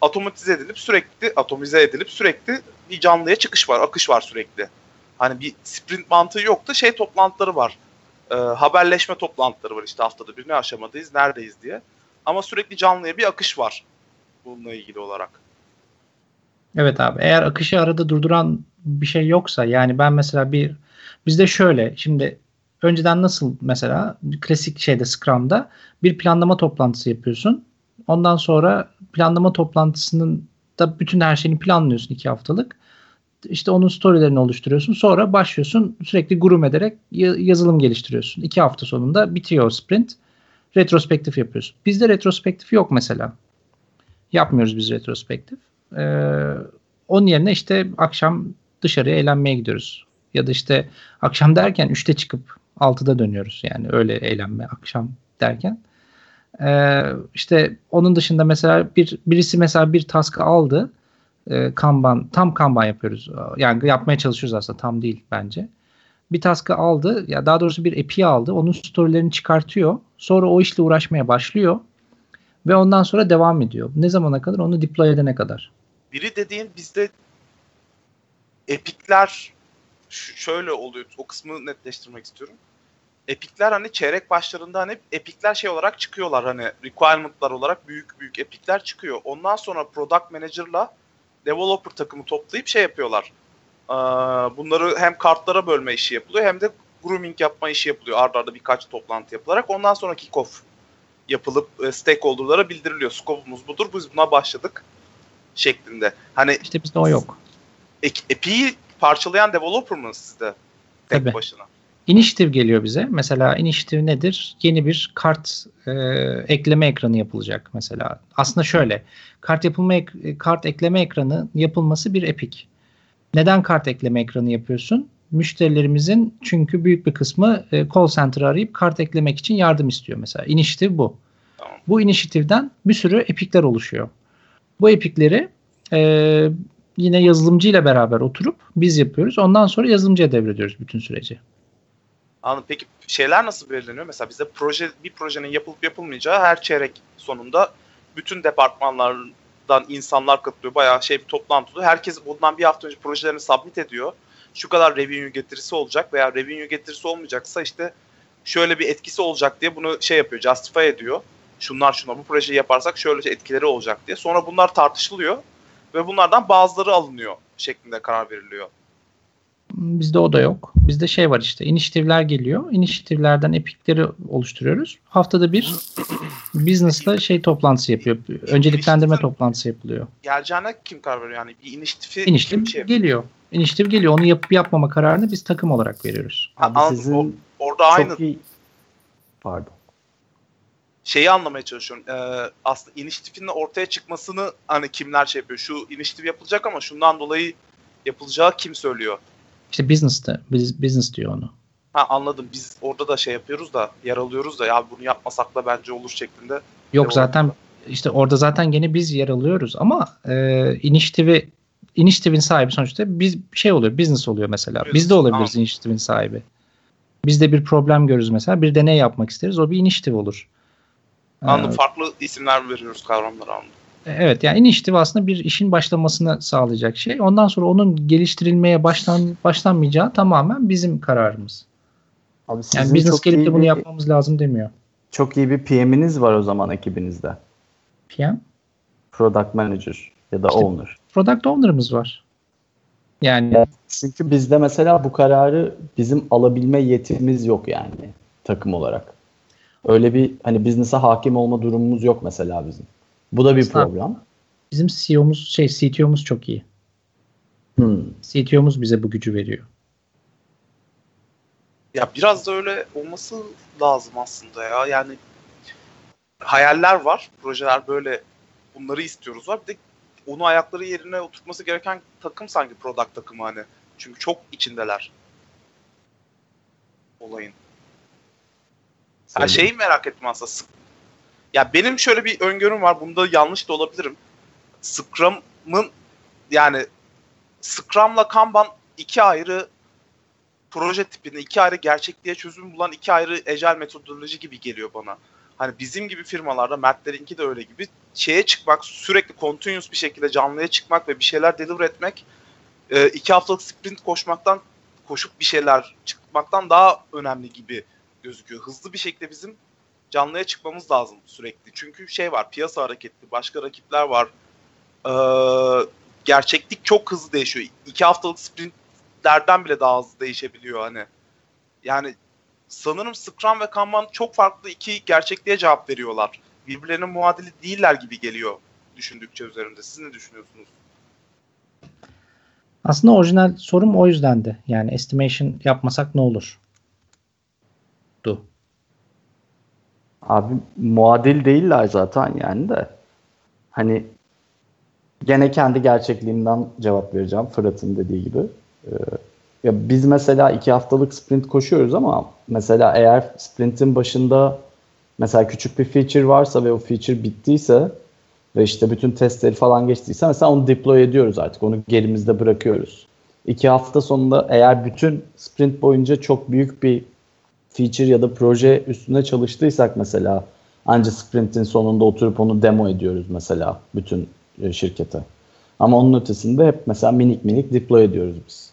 otomatize edilip sürekli atomize edilip sürekli bir canlıya çıkış var, akış var sürekli. Hani bir sprint mantığı yok da şey toplantıları var. Ee, haberleşme toplantıları var işte haftada bir ne aşamadayız, neredeyiz diye. Ama sürekli canlıya bir akış var bununla ilgili olarak. Evet abi eğer akışı arada durduran bir şey yoksa yani ben mesela bir bizde şöyle şimdi önceden nasıl mesela klasik şeyde Scrum'da bir planlama toplantısı yapıyorsun. Ondan sonra planlama toplantısının da bütün her şeyini planlıyorsun iki haftalık. İşte onun storylerini oluşturuyorsun. Sonra başlıyorsun sürekli groom ederek ya- yazılım geliştiriyorsun. İki hafta sonunda bitiyor sprint. Retrospektif yapıyorsun. Bizde retrospektif yok mesela. Yapmıyoruz biz retrospektif. Ee, onun yerine işte akşam dışarıya eğlenmeye gidiyoruz. Ya da işte akşam derken 3'te çıkıp 6'da dönüyoruz. Yani öyle eğlenme akşam derken. Ee, işte onun dışında mesela bir birisi mesela bir task'ı aldı. Ee, kanban tam kanban yapıyoruz. Yani yapmaya çalışıyoruz aslında tam değil bence. Bir task'ı aldı. Ya daha doğrusu bir API aldı. Onun storylerini çıkartıyor. Sonra o işle uğraşmaya başlıyor. Ve ondan sonra devam ediyor. Ne zamana kadar? Onu deploy edene kadar. Biri dediğin bizde epikler şöyle oluyor. O kısmı netleştirmek istiyorum. Epikler hani çeyrek başlarında hani epikler şey olarak çıkıyorlar hani requirement'lar olarak büyük büyük epikler çıkıyor. Ondan sonra product manager'la developer takımı toplayıp şey yapıyorlar. Ee, Bunları hem kartlara bölme işi yapılıyor hem de grooming yapma işi yapılıyor. Arda arda birkaç toplantı yapılarak. Ondan sonra kick-off yapılıp e, stakeholder'lara bildiriliyor. Scope'umuz budur. Biz buna başladık şeklinde. Hani İşte bizde o yok. API'yi parçalayan developer mı sizde? Tek Tabii. başına. Initiative geliyor bize. Mesela initiative nedir? Yeni bir kart e, ekleme ekranı yapılacak mesela. Aslında şöyle. Kart yapılma ek- kart ekleme ekranı yapılması bir epic. Neden kart ekleme ekranı yapıyorsun? Müşterilerimizin çünkü büyük bir kısmı e, call center arayıp kart eklemek için yardım istiyor mesela. Initiative bu. Bu initiative'den bir sürü epikler oluşuyor. Bu epikleri e, yine yazılımcıyla beraber oturup biz yapıyoruz. Ondan sonra yazılımcıya devrediyoruz bütün süreci. Anladım. Peki şeyler nasıl belirleniyor? Mesela bizde proje bir projenin yapılıp yapılmayacağı her çeyrek sonunda bütün departmanlardan insanlar katılıyor. Bayağı şey bir toplantı oluyor. Herkes bundan bir hafta önce projelerini submit ediyor. Şu kadar revenue getirisi olacak veya revenue getirisi olmayacaksa işte şöyle bir etkisi olacak diye bunu şey yapıyor, justify ediyor. Şunlar şunlar bu projeyi yaparsak şöyle etkileri olacak diye. Sonra bunlar tartışılıyor ve bunlardan bazıları alınıyor şeklinde karar veriliyor. Bizde o da yok. Bizde şey var işte inisiyatifler geliyor. İnisiyatiflerden epikleri oluşturuyoruz. Haftada bir business'la şey toplantısı yapıyor. Önceliklendirme toplantısı yapılıyor. Geleceğine kim karar veriyor? Yani bir iniştifi İnisiyatif kim şey geliyor. İnisiyatif geliyor. Onu yapıp yapmama kararını biz takım olarak veriyoruz. Ha, Abi anladım. sizin O- orada aynı iyi pardon. şeyi anlamaya çalışıyorum. Ee, aslında iniştifinin ortaya çıkmasını hani kimler şey yapıyor? Şu iniştif yapılacak ama şundan dolayı yapılacağı kim söylüyor? İşte business'ta. Biz, business diyor onu. Ha anladım. Biz orada da şey yapıyoruz da yer alıyoruz da ya bunu yapmasak da bence olur şeklinde. Yok zaten işte orada zaten gene biz yer alıyoruz ama e, iniştifi iniştifin sahibi sonuçta biz şey oluyor business oluyor mesela. Business, Biz de olabiliriz anladım. iniştifin sahibi. Biz de bir problem görürüz mesela. Bir deney yapmak isteriz. O bir iniştif olur. Anladım. Ee, Farklı isimler veriyoruz kavramlara anladım. Evet yani iniştif aslında bir işin başlamasını sağlayacak şey. Ondan sonra onun geliştirilmeye başlan başlanmayacağı tamamen bizim kararımız. Abi sizin Yani business çok gelip de bunu bir- yapmamız lazım demiyor. Çok iyi bir PM'iniz var o zaman ekibinizde. PM. Product Manager ya da İşte- Owner. Product owner'ımız var. Yani Yani çünkü bizde mesela bu kararı bizim alabilme yetimiz yok yani takım olarak. Öyle bir hani business'a hakim olma durumumuz yok mesela bizim. Bu da bir Aslında- problem. Bizim CEO'muz şey CTO'muz çok iyi. Hmm. CTO'muz bize bu gücü veriyor. Ya biraz da öyle olması lazım aslında ya. Yani hayaller var, projeler böyle bunları istiyoruz var. Bir de onu ayakları yerine oturtması gereken takım sanki product takımı hani. Çünkü çok içindeler olayın. Ha şeyi merak ettim aslında. Ya benim şöyle bir öngörüm var. Bunda yanlış da olabilirim. Scrum'ın yani Scrum'la Kanban iki ayrı proje tipinde iki ayrı gerçekliğe çözüm bulan iki ayrı ecel metodoloji gibi geliyor bana. Hani bizim gibi firmalarda Mert'lerinki de öyle gibi şeye çıkmak sürekli continuous bir şekilde canlıya çıkmak ve bir şeyler deliver etmek e, iki haftalık sprint koşmaktan koşup bir şeyler çıkmaktan daha önemli gibi gözüküyor. Hızlı bir şekilde bizim canlıya çıkmamız lazım sürekli. Çünkü şey var piyasa hareketli başka rakipler var. Ee, gerçeklik çok hızlı değişiyor. İki haftalık sprintlerden bile daha hızlı değişebiliyor hani. Yani sanırım Scrum ve Kanban çok farklı iki gerçekliğe cevap veriyorlar. Birbirlerinin muadili değiller gibi geliyor düşündükçe üzerinde. Siz ne düşünüyorsunuz? Aslında orijinal sorum o yüzdendi. Yani estimation yapmasak ne olur? Du. Abi muadil değiller zaten yani de. Hani gene kendi gerçekliğimden cevap vereceğim Fırat'ın dediği gibi. Ee, ya biz mesela iki haftalık sprint koşuyoruz ama mesela eğer sprintin başında mesela küçük bir feature varsa ve o feature bittiyse ve işte bütün testleri falan geçtiyse mesela onu deploy ediyoruz artık. Onu gerimizde bırakıyoruz. İki hafta sonunda eğer bütün sprint boyunca çok büyük bir feature ya da proje üstüne çalıştıysak mesela ancak sprintin sonunda oturup onu demo ediyoruz mesela bütün e, şirkete. Ama onun ötesinde hep mesela minik minik deploy ediyoruz biz.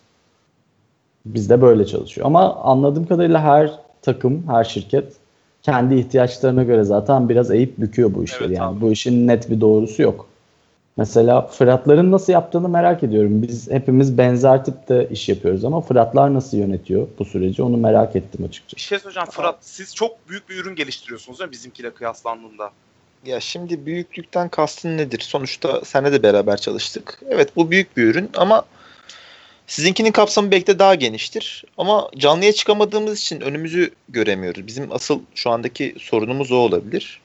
Bizde böyle çalışıyor. Ama anladığım kadarıyla her takım, her şirket kendi ihtiyaçlarına göre zaten biraz eğip büküyor bu işleri. Evet yani abi. bu işin net bir doğrusu yok. Mesela Fıratların nasıl yaptığını merak ediyorum. Biz hepimiz benzer tipte iş yapıyoruz ama Fıratlar nasıl yönetiyor bu süreci onu merak ettim açıkçası. Bir şey söyleyeceğim Fırat. Siz çok büyük bir ürün geliştiriyorsunuz değil mi bizimkiyle kıyaslandığında? Ya şimdi büyüklükten kastın nedir? Sonuçta seninle de beraber çalıştık. Evet bu büyük bir ürün ama sizinkinin kapsamı belki de daha geniştir. Ama canlıya çıkamadığımız için önümüzü göremiyoruz. Bizim asıl şu andaki sorunumuz o olabilir.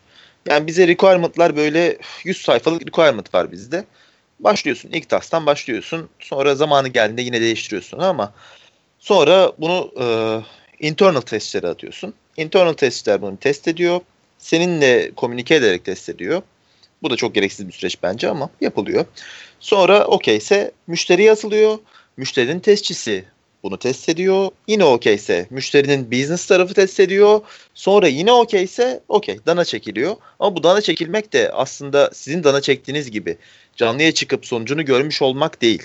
Yani bize requirement'lar böyle 100 sayfalık requirement var bizde. Başlıyorsun ilk task'tan başlıyorsun. Sonra zamanı geldiğinde yine değiştiriyorsun ama sonra bunu e, internal testlere atıyorsun. Internal testler bunu test ediyor. Seninle komünike ederek test ediyor. Bu da çok gereksiz bir süreç bence ama yapılıyor. Sonra okeyse müşteriye atılıyor. Müşterinin testçisi bunu test ediyor. Yine okeyse müşterinin business tarafı test ediyor. Sonra yine okeyse okey dana çekiliyor. Ama bu dana çekilmek de aslında sizin dana çektiğiniz gibi canlıya çıkıp sonucunu görmüş olmak değil.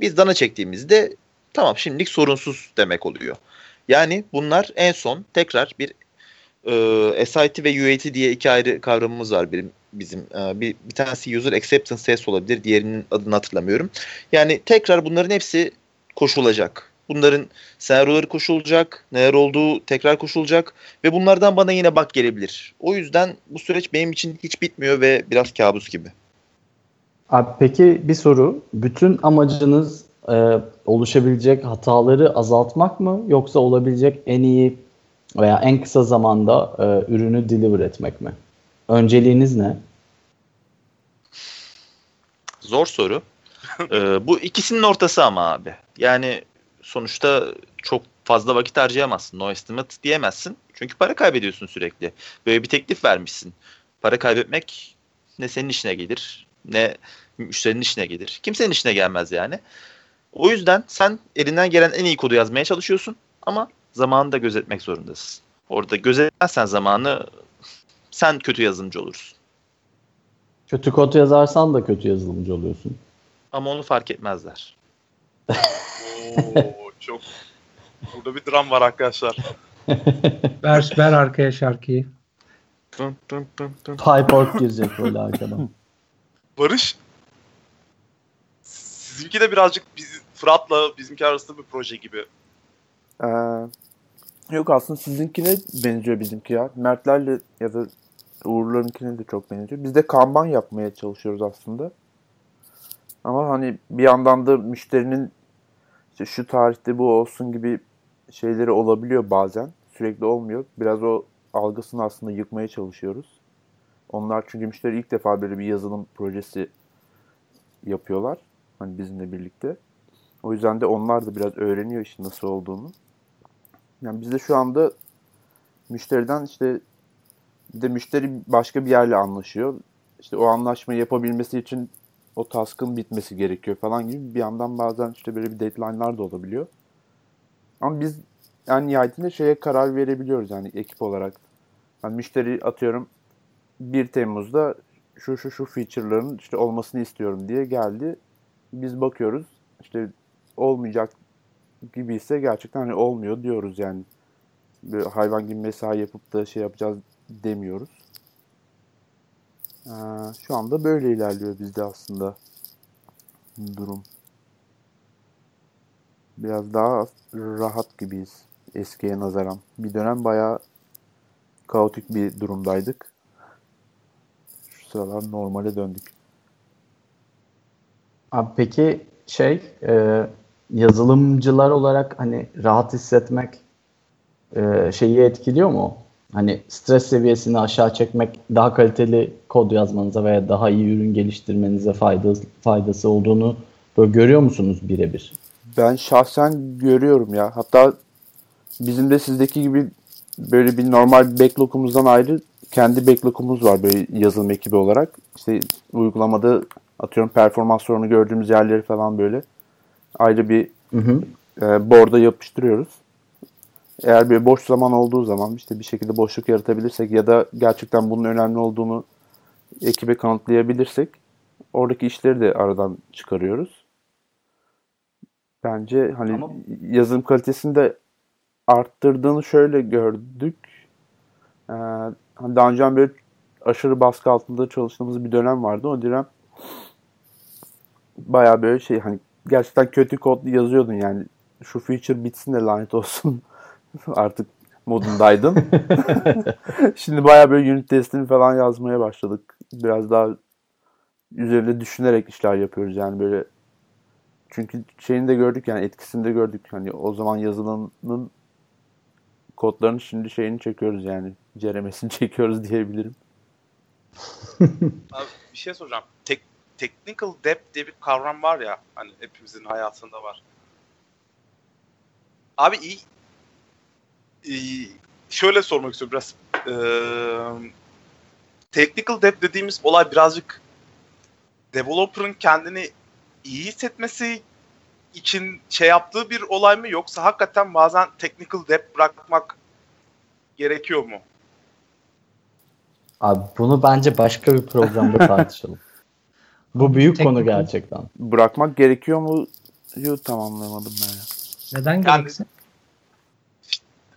Biz dana çektiğimizde tamam şimdilik sorunsuz demek oluyor. Yani bunlar en son tekrar bir e, SIT ve UAT diye iki ayrı kavramımız var benim bizim. E, bir, bir tanesi user acceptance test olabilir. Diğerinin adını hatırlamıyorum. Yani tekrar bunların hepsi koşulacak. Bunların senaryoları koşulacak, neler olduğu tekrar koşulacak ve bunlardan bana yine bak gelebilir. O yüzden bu süreç benim için hiç bitmiyor ve biraz kabus gibi. Abi peki bir soru. Bütün amacınız e, oluşabilecek hataları azaltmak mı yoksa olabilecek en iyi veya en kısa zamanda e, ürünü deliver etmek mi? Önceliğiniz ne? Zor soru. Ee, bu ikisinin ortası ama abi. Yani sonuçta çok fazla vakit harcayamazsın. No estimate diyemezsin. Çünkü para kaybediyorsun sürekli. Böyle bir teklif vermişsin. Para kaybetmek ne senin işine gelir ne müşterinin işine gelir. Kimsenin işine gelmez yani. O yüzden sen elinden gelen en iyi kodu yazmaya çalışıyorsun ama zamanı da gözetmek zorundasın. Orada gözetmezsen zamanı sen kötü yazılımcı olursun. Kötü kod yazarsan da kötü yazılımcı oluyorsun. Ama onu fark etmezler. Oo çok burada bir dram var arkadaşlar. Ver, ver arkaya şarkıyı. Dın dın dın dın. PyPork girecek böyle arkadan. Barış sizinki de birazcık biz Fırat'la bizimki arasında bir proje gibi. Ee, Yok aslında sizinkine benziyor bizimki ya. Mertlerle ya da Uğurlarınkine de çok benziyor. Biz de kanban yapmaya çalışıyoruz aslında. Ama hani bir yandan da müşterinin işte şu tarihte bu olsun gibi şeyleri olabiliyor bazen. Sürekli olmuyor. Biraz o algısını aslında yıkmaya çalışıyoruz. Onlar çünkü müşteri ilk defa böyle bir yazılım projesi yapıyorlar. Hani bizimle birlikte. O yüzden de onlar da biraz öğreniyor işin nasıl olduğunu. Yani biz de şu anda müşteriden işte bir de müşteri başka bir yerle anlaşıyor. İşte o anlaşmayı yapabilmesi için o task'ın bitmesi gerekiyor falan gibi bir yandan bazen işte böyle bir deadline'lar da olabiliyor. Ama biz en nihayetinde şeye karar verebiliyoruz yani ekip olarak. Yani müşteri atıyorum 1 Temmuz'da şu şu şu feature'ların işte olmasını istiyorum diye geldi. Biz bakıyoruz işte olmayacak gibi ise gerçekten hani olmuyor diyoruz yani. Böyle hayvan gibi mesai yapıp da şey yapacağız demiyoruz. Ee, şu anda böyle ilerliyor bizde aslında durum. Biraz daha rahat gibiyiz eskiye nazaran. Bir dönem bayağı kaotik bir durumdaydık. Şu sıralar normale döndük. Abi peki şey e, yazılımcılar olarak hani rahat hissetmek e, şeyi etkiliyor mu? Hani stres seviyesini aşağı çekmek daha kaliteli kod yazmanıza veya daha iyi ürün geliştirmenize faydası, faydası olduğunu böyle görüyor musunuz birebir? Ben şahsen görüyorum ya. Hatta bizim de sizdeki gibi böyle bir normal backlog'umuzdan ayrı kendi backlog'umuz var böyle yazılım ekibi olarak. İşte uygulamada atıyorum performans sorunu gördüğümüz yerleri falan böyle ayrı bir Hı hı. e, board'a yapıştırıyoruz. Eğer bir boş zaman olduğu zaman işte bir şekilde boşluk yaratabilirsek ya da gerçekten bunun önemli olduğunu ekibe kanıtlayabilirsek oradaki işleri de aradan çıkarıyoruz. Bence hani Ama- yazılım kalitesini de arttırdığını şöyle gördük. Ee, hani daha önce böyle aşırı baskı altında çalıştığımız bir dönem vardı. O dönem bayağı böyle şey hani gerçekten kötü kod yazıyordun yani şu feature bitsin de lanet olsun artık modundaydın. Şimdi bayağı böyle unit testini falan yazmaya başladık. Biraz daha üzerinde düşünerek işler yapıyoruz yani böyle çünkü şeyini de gördük yani etkisini de gördük. Hani o zaman yazılanın kodlarını şimdi şeyini çekiyoruz yani. Ceremesini çekiyoruz diyebilirim. Abi bir şey soracağım. Tek, technical depth diye bir kavram var ya hani hepimizin hayatında var. Abi iyi şöyle sormak istiyorum biraz. Ee, technical depth dediğimiz olay birazcık developer'ın kendini iyi hissetmesi için şey yaptığı bir olay mı yoksa hakikaten bazen technical depth bırakmak gerekiyor mu? Abi bunu bence başka bir programda tartışalım. Bu büyük konu Technical- gerçekten. Bırakmak gerekiyor mu? Yok tamamlamadım ben ya. Neden Yani- gereksin?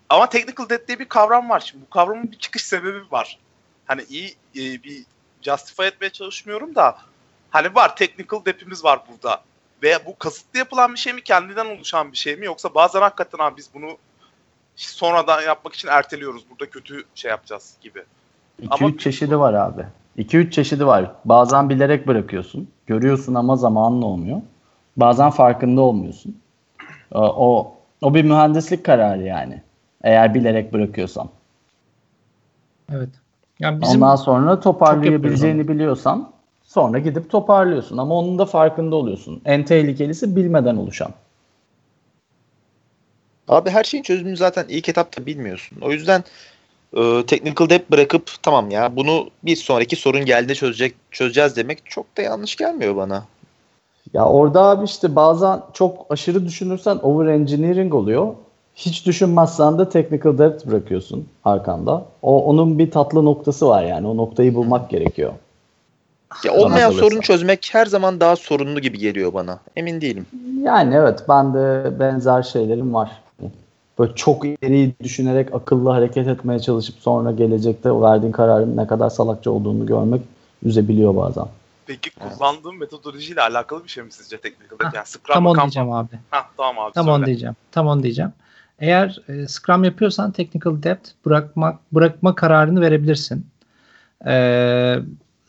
Ama technical debt diye bir kavram var. Şimdi bu kavramın bir çıkış sebebi var. Hani iyi e, bir justify etmeye çalışmıyorum da hani var technical debt'imiz var burada. Ve bu kasıtlı yapılan bir şey mi kendinden oluşan bir şey mi yoksa bazen hakikaten abi biz bunu sonradan yapmak için erteliyoruz. Burada kötü şey yapacağız gibi. 2-3 Ama- çeşidi var abi. 2-3 çeşidi var. Bazen bilerek bırakıyorsun. Görüyorsun ama zamanla olmuyor. Bazen farkında olmuyorsun. O, o, o bir mühendislik kararı yani. Eğer bilerek bırakıyorsan. Evet. Yani bizim Ondan sonra toparlayabileceğini biliyorsan sonra gidip toparlıyorsun. Ama onun da farkında oluyorsun. En tehlikelisi bilmeden oluşan. Abi her şeyin çözümünü zaten ilk etapta bilmiyorsun. O yüzden e, technical debt bırakıp tamam ya bunu bir sonraki sorun geldiğinde çözecek çözeceğiz demek çok da yanlış gelmiyor bana. Ya orada abi işte bazen çok aşırı düşünürsen over engineering oluyor. Hiç düşünmezsen de technical debt bırakıyorsun arkanda. O onun bir tatlı noktası var yani. O noktayı bulmak gerekiyor. Ya olmayan sorunu çözmek her zaman daha sorunlu gibi geliyor bana. Emin değilim. Yani evet ben de benzer şeylerim var. Böyle çok ileri düşünerek akıllı hareket etmeye çalışıp sonra gelecekte o verdiğin kararın ne kadar salakça olduğunu görmek üzebiliyor bazen. Peki kullandığım metodolojiyle alakalı bir şey mi sizce technical debt? Hah, Yani Scrum tam onu diyeceğim abi. Hah, tamam abi Tam söyle. onu diyeceğim. Tam onu diyeceğim. Eğer e, Scrum yapıyorsan technical depth bırakmak bırakma kararını verebilirsin. E,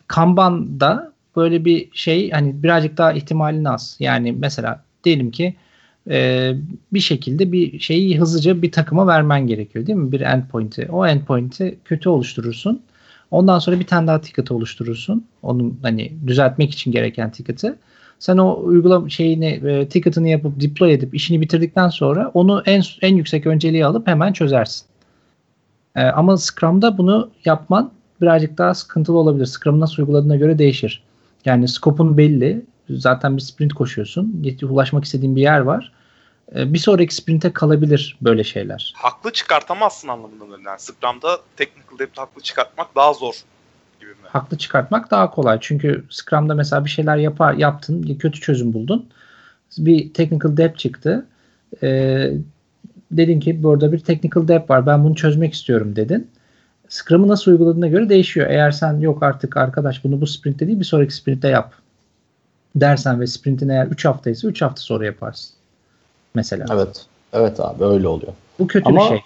Kanban'da böyle bir şey hani birazcık daha ihtimalin az. Yani mesela diyelim ki e, bir şekilde bir şeyi hızlıca bir takıma vermen gerekiyor değil mi? Bir endpoint'i. O endpoint'i kötü oluşturursun. Ondan sonra bir tane daha ticket oluşturursun. Onun hani düzeltmek için gereken ticket'ı. Sen o uygulama şeyini e, ticket'ını yapıp deploy edip işini bitirdikten sonra onu en en yüksek önceliği alıp hemen çözersin. E, ama Scrum'da bunu yapman birazcık daha sıkıntılı olabilir. Scrum nasıl uyguladığına göre değişir. Yani scope'un belli. Zaten bir sprint koşuyorsun. Ulaşmak istediğin bir yer var. E, bir sonraki sprinte kalabilir böyle şeyler. Haklı çıkartamazsın anlamında mı? Yani Scrum'da technical depth haklı çıkartmak daha zor? Haklı çıkartmak daha kolay. Çünkü Scrum'da mesela bir şeyler yapar, yaptın, kötü çözüm buldun. Bir technical depth çıktı. Ee, dedin ki burada bir technical depth var. Ben bunu çözmek istiyorum dedin. Scrum'ı nasıl uyguladığına göre değişiyor. Eğer sen yok artık arkadaş bunu bu sprintte değil bir sonraki sprintte yap dersen ve sprintin eğer 3 haftaysa 3 hafta sonra yaparsın. Mesela. Evet. Evet abi öyle oluyor. Bu kötü Ama bir şey.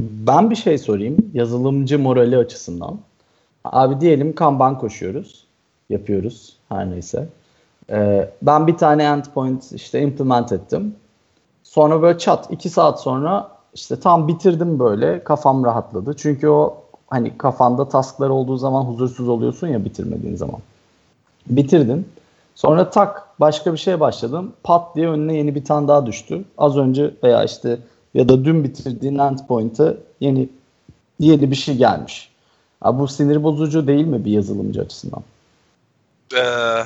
Ben bir şey sorayım yazılımcı morali açısından. Abi diyelim Kanban koşuyoruz. Yapıyoruz her neyse. Ee, ben bir tane endpoint işte implement ettim. Sonra böyle çat 2 saat sonra işte tam bitirdim böyle kafam rahatladı. Çünkü o hani kafanda tasklar olduğu zaman huzursuz oluyorsun ya bitirmediğin zaman. Bitirdin. Sonra tak başka bir şeye başladın. Pat diye önüne yeni bir tane daha düştü. Az önce veya işte ya da dün bitirdiğin endpoint'e yeni yeni bir şey gelmiş. Abi bu sinir bozucu değil mi bir yazılımcı açısından? Ee,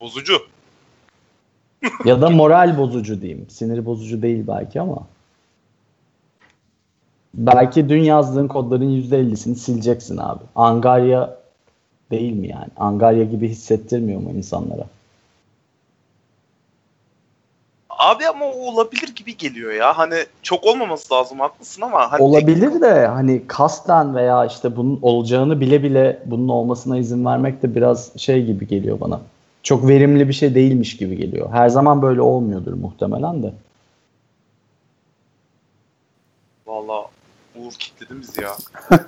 bozucu. Ya da moral bozucu diyeyim. Sinir bozucu değil belki ama. Belki dün yazdığın kodların %50'sini sileceksin abi. Angarya değil mi yani? Angarya gibi hissettirmiyor mu insanlara? Abi ama o olabilir gibi geliyor ya. Hani çok olmaması lazım haklısın ama. Hani Olabilir de hani kasten veya işte bunun olacağını bile bile bunun olmasına izin vermek de biraz şey gibi geliyor bana. Çok verimli bir şey değilmiş gibi geliyor. Her zaman böyle olmuyordur muhtemelen de. Valla Uğur kitledin bizi ya.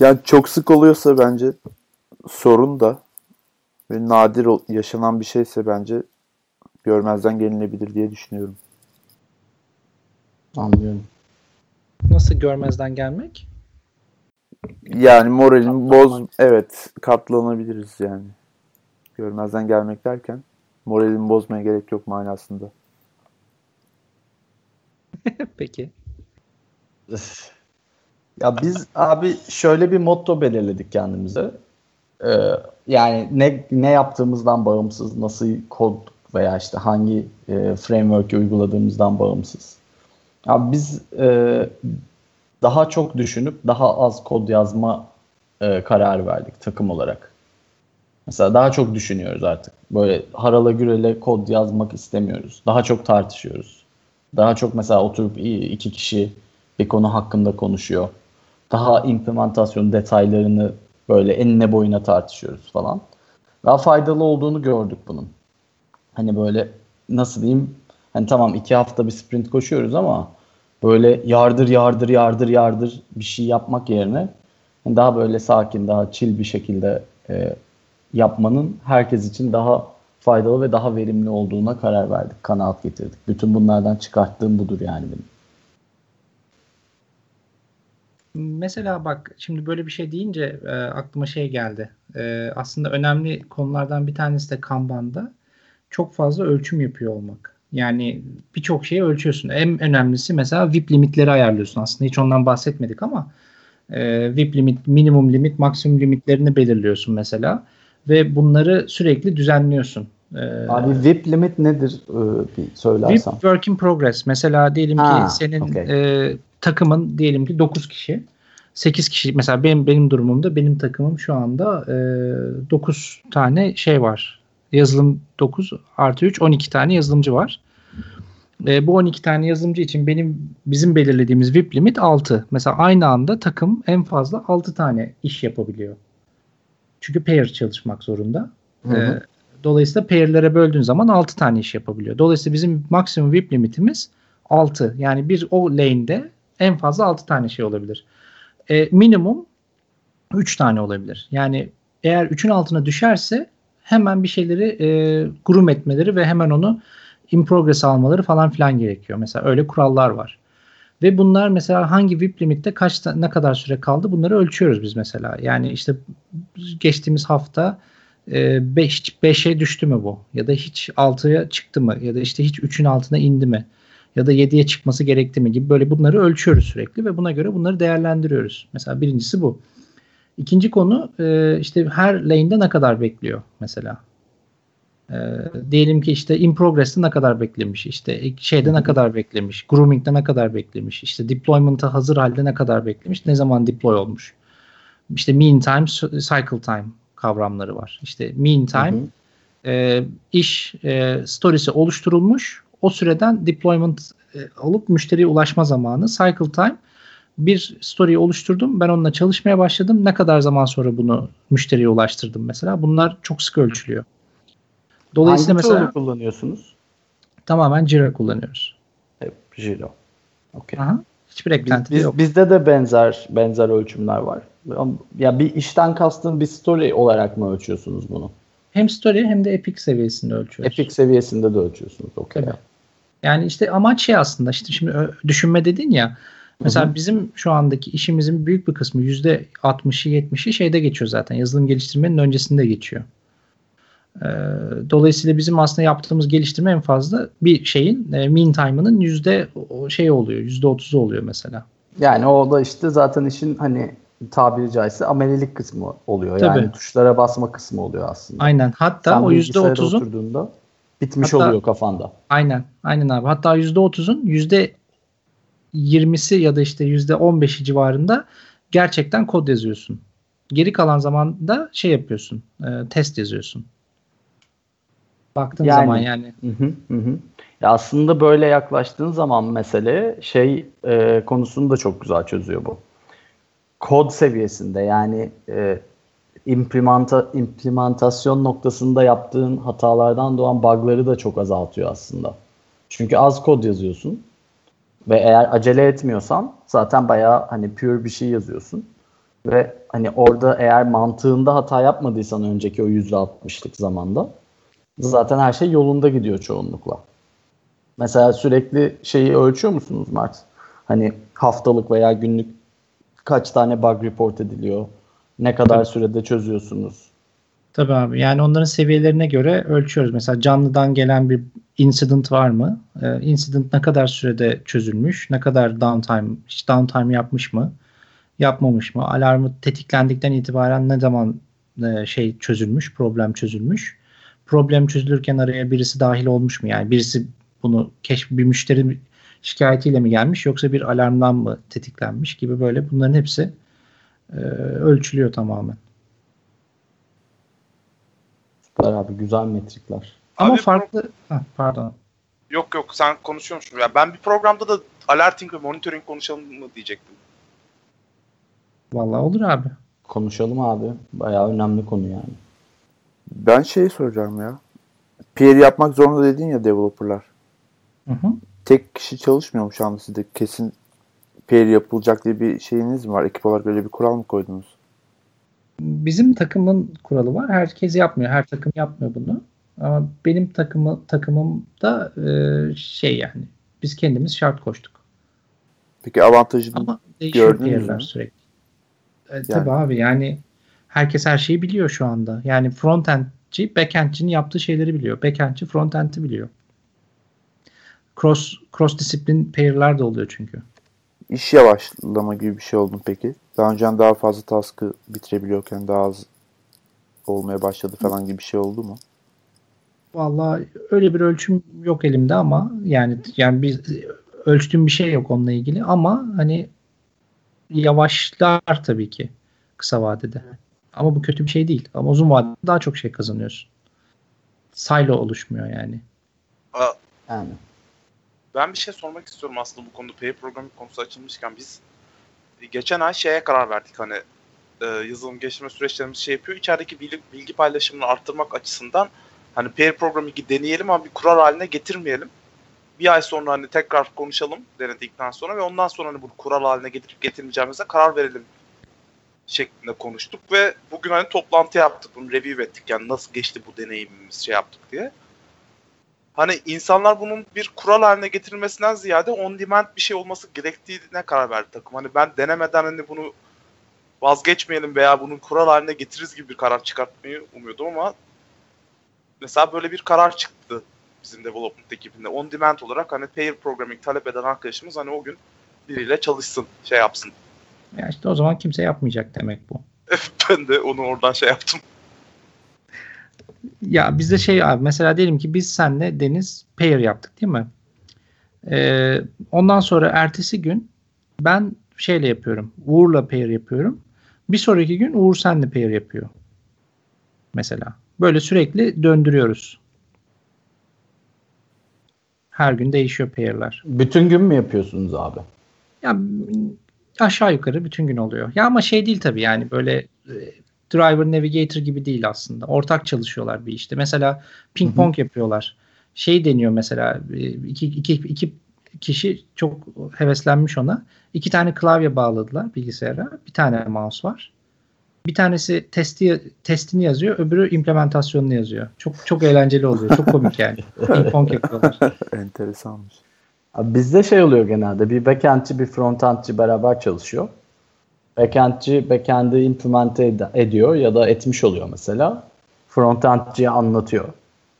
Yani çok sık oluyorsa bence sorun da ve nadir yaşanan bir şeyse bence görmezden gelinebilir diye düşünüyorum. Anlıyorum. Nasıl görmezden gelmek? Yani moralin boz evet katlanabiliriz yani. Görmezden gelmek derken moralini bozmaya gerek yok manasında. Peki. Ya biz abi şöyle bir motto belirledik kendimize. Ee, yani ne ne yaptığımızdan bağımsız, nasıl kod veya işte hangi e, framework'ü uyguladığımızdan bağımsız. Abi biz e, daha çok düşünüp daha az kod yazma e, kararı verdik takım olarak. Mesela daha çok düşünüyoruz artık. Böyle harala gürele kod yazmak istemiyoruz. Daha çok tartışıyoruz. Daha çok mesela oturup iki kişi bir konu hakkında konuşuyor. Daha implementasyon detaylarını böyle enine boyuna tartışıyoruz falan. Daha faydalı olduğunu gördük bunun. Hani böyle nasıl diyeyim hani tamam iki hafta bir sprint koşuyoruz ama böyle yardır yardır yardır yardır bir şey yapmak yerine hani daha böyle sakin daha chill bir şekilde e, yapmanın herkes için daha faydalı ve daha verimli olduğuna karar verdik, kanaat getirdik. Bütün bunlardan çıkarttığım budur yani benim. Mesela bak şimdi böyle bir şey deyince e, aklıma şey geldi. E, aslında önemli konulardan bir tanesi de Kanban'da çok fazla ölçüm yapıyor olmak. Yani birçok şeyi ölçüyorsun. En önemlisi mesela VIP limitleri ayarlıyorsun. Aslında hiç ondan bahsetmedik ama e, VIP limit, minimum limit, maksimum limitlerini belirliyorsun mesela ve bunları sürekli düzenliyorsun. E, Abi VIP limit nedir ee, bir söylersen? VIP work in progress. Mesela diyelim Ha, ki senin okey. e, takımın diyelim ki 9 kişi. 8 kişi mesela benim benim durumumda benim takımım şu anda e, 9 tane şey var. Yazılım 9 artı 3 12 tane yazılımcı var. E, bu 12 tane yazılımcı için benim bizim belirlediğimiz VIP limit 6. Mesela aynı anda takım en fazla 6 tane iş yapabiliyor. Çünkü pair çalışmak zorunda. Hı hı. E, Dolayısıyla pair'lere böldüğün zaman 6 tane iş yapabiliyor. Dolayısıyla bizim maksimum VIP limitimiz 6. Yani bir o lane'de en fazla 6 tane şey olabilir. E, minimum 3 tane olabilir. Yani eğer 3'ün altına düşerse hemen bir şeyleri e, groom etmeleri ve hemen onu in progress almaları falan filan gerekiyor. Mesela öyle kurallar var. Ve bunlar mesela hangi VIP limitte kaç ne kadar süre kaldı bunları ölçüyoruz biz mesela. Yani işte geçtiğimiz hafta 5 e, 5'e düştü mü bu? Ya da hiç 6'ya çıktı mı? Ya da işte hiç 3'ün altına indi mi? Ya da 7'ye çıkması gerekti mi gibi böyle bunları ölçüyoruz sürekli ve buna göre bunları değerlendiriyoruz. Mesela birincisi bu. İkinci konu e, işte her lane'de ne kadar bekliyor mesela. E, diyelim ki işte in progress'te ne kadar beklemiş, işte şeyde ne kadar beklemiş, grooming'de ne kadar beklemiş, işte deployment'a hazır halde ne kadar beklemiş, ne zaman deploy olmuş. İşte mean time, cycle time kavramları var. İşte mean time hı hı. E, iş e, storiesi oluşturulmuş. O süreden deployment e, olup müşteriye ulaşma zamanı. Cycle time bir story oluşturdum. Ben onunla çalışmaya başladım. Ne kadar zaman sonra bunu müşteriye ulaştırdım mesela. Bunlar çok sık ölçülüyor. Dolayısıyla Hangi mesela kullanıyorsunuz? Tamamen Jira kullanıyoruz. Hep Jira. Okay. Aha. Hiçbir eklenti biz, yok. Bizde de benzer benzer ölçümler var. Ya bir işten kastın bir story olarak mı ölçüyorsunuz bunu? Hem story hem de epic seviyesinde ölçüyoruz. Epic seviyesinde de ölçüyorsunuz. Okay. Yani işte amaç şey aslında işte şimdi düşünme dedin ya Mesela bizim şu andaki işimizin büyük bir kısmı %60'ı 70'i şeyde geçiyor zaten. Yazılım geliştirmenin öncesinde geçiyor. Ee, dolayısıyla bizim aslında yaptığımız geliştirme en fazla bir şeyin e, mean time'ının yüzde şey oluyor. Yüzde otuzu oluyor mesela. Yani o da işte zaten işin hani tabiri caizse amelilik kısmı oluyor. Tabii. Yani tuşlara basma kısmı oluyor aslında. Aynen. Hatta Sen o yüzde otuzun bitmiş hatta, oluyor kafanda. Aynen. Aynen abi. Hatta yüzde otuzun yüzde 20'si ya da işte %15'i civarında gerçekten kod yazıyorsun. Geri kalan zamanda şey yapıyorsun. E, test yazıyorsun. Baktığın yani, zaman yani. Hı hı hı. Ya aslında böyle yaklaştığın zaman mesele şey e, konusunu da çok güzel çözüyor bu. Kod seviyesinde yani e, implementa, implementasyon noktasında yaptığın hatalardan doğan bug'ları da çok azaltıyor aslında. Çünkü az kod yazıyorsun ve eğer acele etmiyorsan zaten bayağı hani pure bir şey yazıyorsun. Ve hani orada eğer mantığında hata yapmadıysan önceki o %60'lık zamanda zaten her şey yolunda gidiyor çoğunlukla. Mesela sürekli şeyi ölçüyor musunuz Mert? Hani haftalık veya günlük kaç tane bug report ediliyor? Ne kadar sürede çözüyorsunuz? Tabii abi. Yani onların seviyelerine göre ölçüyoruz. Mesela canlıdan gelen bir incident var mı? Ee, incident ne kadar sürede çözülmüş? Ne kadar downtime, hiç downtime yapmış mı? Yapmamış mı? Alarmı tetiklendikten itibaren ne zaman e, şey çözülmüş, problem çözülmüş? Problem çözülürken araya birisi dahil olmuş mu? Yani birisi bunu keşf bir müşteri şikayetiyle mi gelmiş yoksa bir alarmdan mı tetiklenmiş gibi böyle bunların hepsi e, ölçülüyor tamamen. Süper abi güzel metrikler. Ama abi, farklı Heh, pardon. Yok yok sen konuşuyormuşsun. Ya ben bir programda da alerting ve monitoring konuşalım mı diyecektim. Vallahi olur abi. Konuşalım abi. Bayağı önemli konu yani. Ben şey soracağım ya. PR yapmak zorunda dedin ya developerlar. Hı hı. Tek kişi çalışmıyor mu şu anda sizde? Kesin PR yapılacak diye bir şeyiniz mi var? Ekip olarak öyle bir kural mı koydunuz? Bizim takımın kuralı var. Herkes yapmıyor. Her takım yapmıyor bunu. Ama benim takımı takımımda e, şey yani biz kendimiz şart koştuk. Peki avantajını Ama gördünüz mü? sürekli. E, yani. Tabii abi yani herkes her şeyi biliyor şu anda. Yani frontendci backendcinin yaptığı şeyleri biliyor. Backendci frontend'i biliyor. Cross cross disiplin pair'ler de oluyor çünkü. İş yavaşlama gibi bir şey oldu mu peki? Daha önceden daha fazla task'ı bitirebiliyorken daha az olmaya başladı falan gibi bir şey oldu mu? Vallahi öyle bir ölçüm yok elimde ama yani yani bir ölçtüğüm bir şey yok onunla ilgili ama hani yavaşlar tabii ki kısa vadede. Ama bu kötü bir şey değil. Ama uzun vadede daha çok şey kazanıyorsun. Silo oluşmuyor yani. Yani. Ben bir şey sormak istiyorum aslında bu konuda. Pay programı konusu açılmışken biz geçen ay şeye karar verdik hani e, yazılım geliştirme süreçlerimiz şey yapıyor. İçerideki bilgi, bilgi paylaşımını arttırmak açısından Hani pair programming'i deneyelim ama bir kural haline getirmeyelim. Bir ay sonra hani tekrar konuşalım denedikten sonra ve ondan sonra hani bunu kural haline getirip getirmeyeceğimize karar verelim şeklinde konuştuk ve bugün hani toplantı yaptık bunu review ettik yani nasıl geçti bu deneyimimiz şey yaptık diye. Hani insanlar bunun bir kural haline getirilmesinden ziyade on demand bir şey olması gerektiğine karar verdi takım. Hani ben denemeden hani bunu vazgeçmeyelim veya bunu kural haline getiririz gibi bir karar çıkartmayı umuyordum ama mesela böyle bir karar çıktı bizim development ekibinde. On demand olarak hani pair programming talep eden arkadaşımız hani o gün biriyle çalışsın, şey yapsın. Ya işte o zaman kimse yapmayacak demek bu. ben de onu oradan şey yaptım. Ya bizde şey abi mesela diyelim ki biz senle Deniz pair yaptık değil mi? Ee, ondan sonra ertesi gün ben şeyle yapıyorum. Uğur'la pair yapıyorum. Bir sonraki gün Uğur senle pair yapıyor. Mesela. Böyle sürekli döndürüyoruz. Her gün değişiyor pair'ler. Bütün gün mü yapıyorsunuz abi? Ya aşağı yukarı bütün gün oluyor. Ya ama şey değil tabii yani böyle e, driver navigator gibi değil aslında. Ortak çalışıyorlar bir işte. Mesela ping pong yapıyorlar. Şey deniyor mesela e, iki, iki, iki kişi çok heveslenmiş ona. İki tane klavye bağladılar bilgisayara. Bir tane mouse var. Bir tanesi testi testini yazıyor, öbürü implementasyonunu yazıyor. Çok çok eğlenceli oluyor. Çok komik yani. Ping pong yapıyorlar. Enteresanmış. Abi bizde şey oluyor genelde. Bir backendçi bir frontendçi beraber çalışıyor. Backendçi backend'i implemente ed- ediyor ya da etmiş oluyor mesela. Frontendçiye anlatıyor.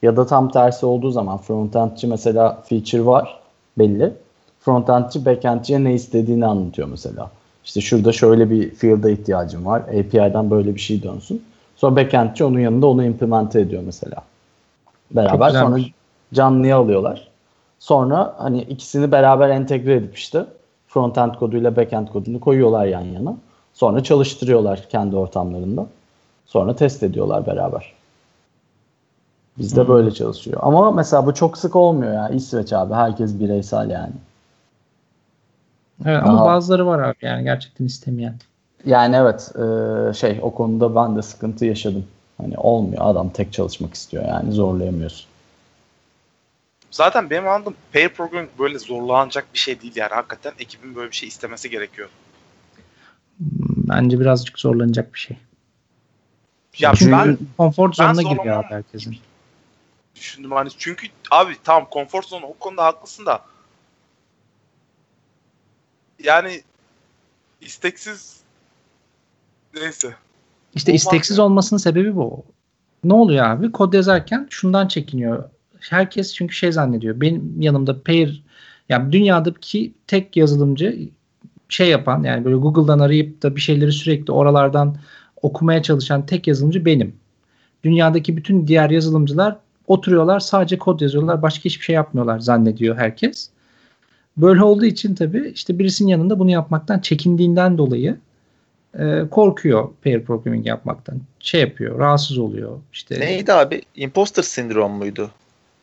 Ya da tam tersi olduğu zaman frontendçi mesela feature var belli. Frontendçi backendçiye ne istediğini anlatıyor mesela. İşte şurada şöyle bir field'a ihtiyacım var. API'den böyle bir şey dönsün. Sonra backendçi onun yanında onu implemente ediyor mesela. Beraber sonra canlıya alıyorlar. Sonra hani ikisini beraber entegre edip işte frontend koduyla backend kodunu koyuyorlar yan yana. Sonra çalıştırıyorlar kendi ortamlarında. Sonra test ediyorlar beraber. Bizde böyle çalışıyor. Ama mesela bu çok sık olmuyor ya. İsveç abi. Herkes bireysel yani. Evet, ama Daha- bazıları var abi yani gerçekten istemeyen. Yani evet e, şey o konuda ben de sıkıntı yaşadım. Hani olmuyor adam tek çalışmak istiyor yani zorlayamıyorsun. Zaten benim anladığım pair programming böyle zorlanacak bir şey değil yani. Hakikaten ekibin böyle bir şey istemesi gerekiyor. Bence birazcık zorlanacak bir şey. Ya Çünkü ben konfor ben zonuna giriyor zorlamam. abi herkesin. düşündüm hani çünkü abi tamam konfor zonu o konuda haklısın da yani isteksiz neyse. İşte Olmaz isteksiz ya. olmasının sebebi bu. Ne oluyor abi? Kod yazarken şundan çekiniyor. Herkes çünkü şey zannediyor. Benim yanımda pair yani dünyadaki tek yazılımcı şey yapan yani böyle Google'dan arayıp da bir şeyleri sürekli oralardan okumaya çalışan tek yazılımcı benim. Dünyadaki bütün diğer yazılımcılar oturuyorlar sadece kod yazıyorlar başka hiçbir şey yapmıyorlar zannediyor herkes. Böyle olduğu için tabii işte birisinin yanında bunu yapmaktan çekindiğinden dolayı e, korkuyor pair programming yapmaktan. Şey yapıyor, rahatsız oluyor. İşte Neydi abi? Imposter sindrom muydu?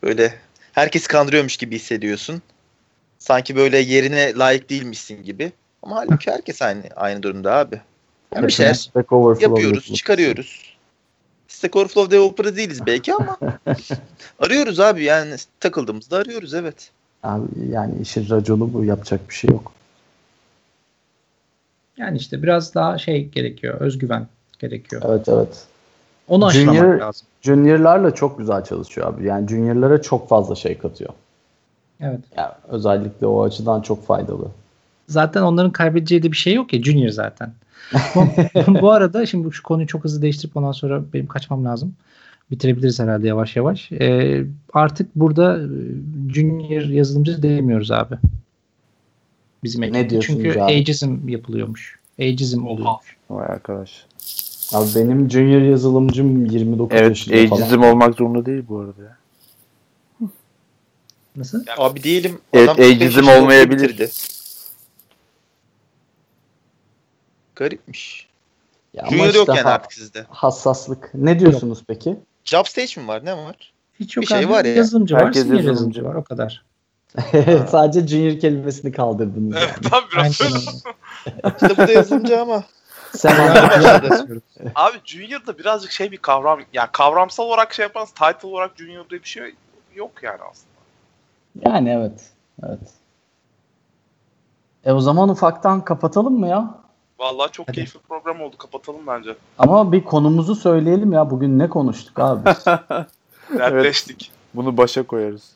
Böyle herkesi kandırıyormuş gibi hissediyorsun. Sanki böyle yerine layık değilmişsin gibi. Ama halbuki herkes aynı aynı durumda abi. Yani bir şeyler Stack Overflow yapıyoruz, çıkarıyoruz. Stack Overflow developer'ı değiliz belki ama arıyoruz abi yani takıldığımızda arıyoruz evet. Abi yani işin raconu bu yapacak bir şey yok. yani işte biraz daha şey gerekiyor, özgüven gerekiyor. Evet evet. Onu aşılamak Junior- lazım. Junior'larla çok güzel çalışıyor abi. Yani junior'lara çok fazla şey katıyor. Evet. Yani özellikle o açıdan çok faydalı. Zaten onların kaybedeceği de bir şey yok ya Junior zaten. bu, arada şimdi şu konuyu çok hızlı değiştirip ondan sonra benim kaçmam lazım. Bitirebiliriz herhalde yavaş yavaş. Ee, artık burada e, Junior yazılımcı demiyoruz abi. Bizim Ne ekipte. diyorsunuz Çünkü abi? ageism yapılıyormuş. Ageism oluyormuş. Vay arkadaş. Abi benim junior yazılımcım 29 Evet yaşında falan. ageism olmak zorunda değil bu arada ya. Nasıl? Abi diyelim Evet, adam 45 ageism yaşında olmayabilir. Garipmiş. Ya Junior yok yani artık sizde. Hassaslık. Ne diyorsunuz peki? Job stage mi var? Ne var? Hiç yok Bir şey abi. var ya. Yazılımcı var, Herkes senior yazılımcı. yazılımcı var. O kadar. Sadece junior kelimesini kaldırdınız. Evet yani. abi biraz öyle. İşte bu da yazılımcı ama Sen Abi Junior da birazcık şey bir kavram. Yani kavramsal olarak şey yaparsanız title olarak Junior diye bir şey yok yani aslında. Yani evet. Evet. E o zaman ufaktan kapatalım mı ya? Vallahi çok Hadi. keyifli program oldu. Kapatalım bence. Ama bir konumuzu söyleyelim ya. Bugün ne konuştuk abi? Dertleştik. Bunu başa koyarız.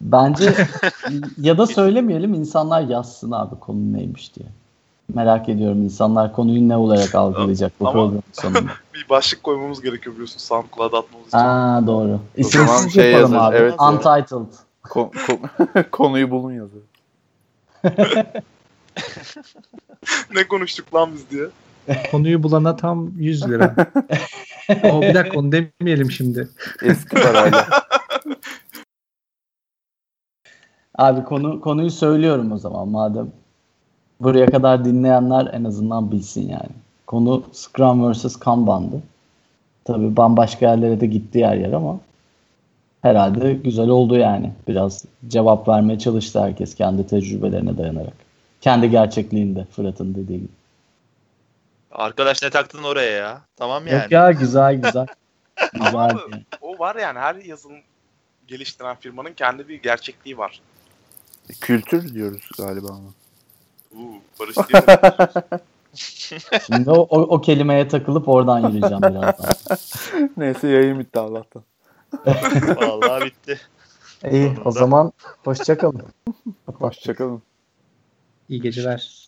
Bence ya da söylemeyelim insanlar yazsın abi konu neymiş diye. Merak ediyorum insanlar konuyu ne olarak algılayacak bu programın sonunda. Bir başlık koymamız gerekiyor biliyorsun SoundCloud'a atmamız için. Aa doğru. İsimsiz şey yapalım yazarız, abi. evet. Untitled. Ko- ko- konuyu bulun yazıyor. ne konuştuk lan biz diye. Konuyu bulana tam 100 lira. o bir dakika onu demeyelim şimdi. Eski parayla. Abi konu konuyu söylüyorum o zaman madem. Buraya kadar dinleyenler en azından bilsin yani. Konu Scrum vs. Kanban'dı. Tabii bambaşka yerlere de gitti yer yer ama herhalde güzel oldu yani. Biraz cevap vermeye çalıştı herkes kendi tecrübelerine dayanarak. Kendi gerçekliğinde Fırat'ın dediği gibi. Arkadaş ne taktın oraya ya? Tamam yani. Yok ya güzel güzel. güzel. Ama yani. o var yani her yazılım geliştiren firmanın kendi bir gerçekliği var. Kültür diyoruz galiba ona. Uuu Barış diyor. Şimdi o, o, o kelimeye takılıp oradan yürüyeceğim birazdan. Neyse yayın bitti Allah'tan. Vallahi bitti. İyi o zaman hoşçakalın. Hoşçakalın. İyi geceler.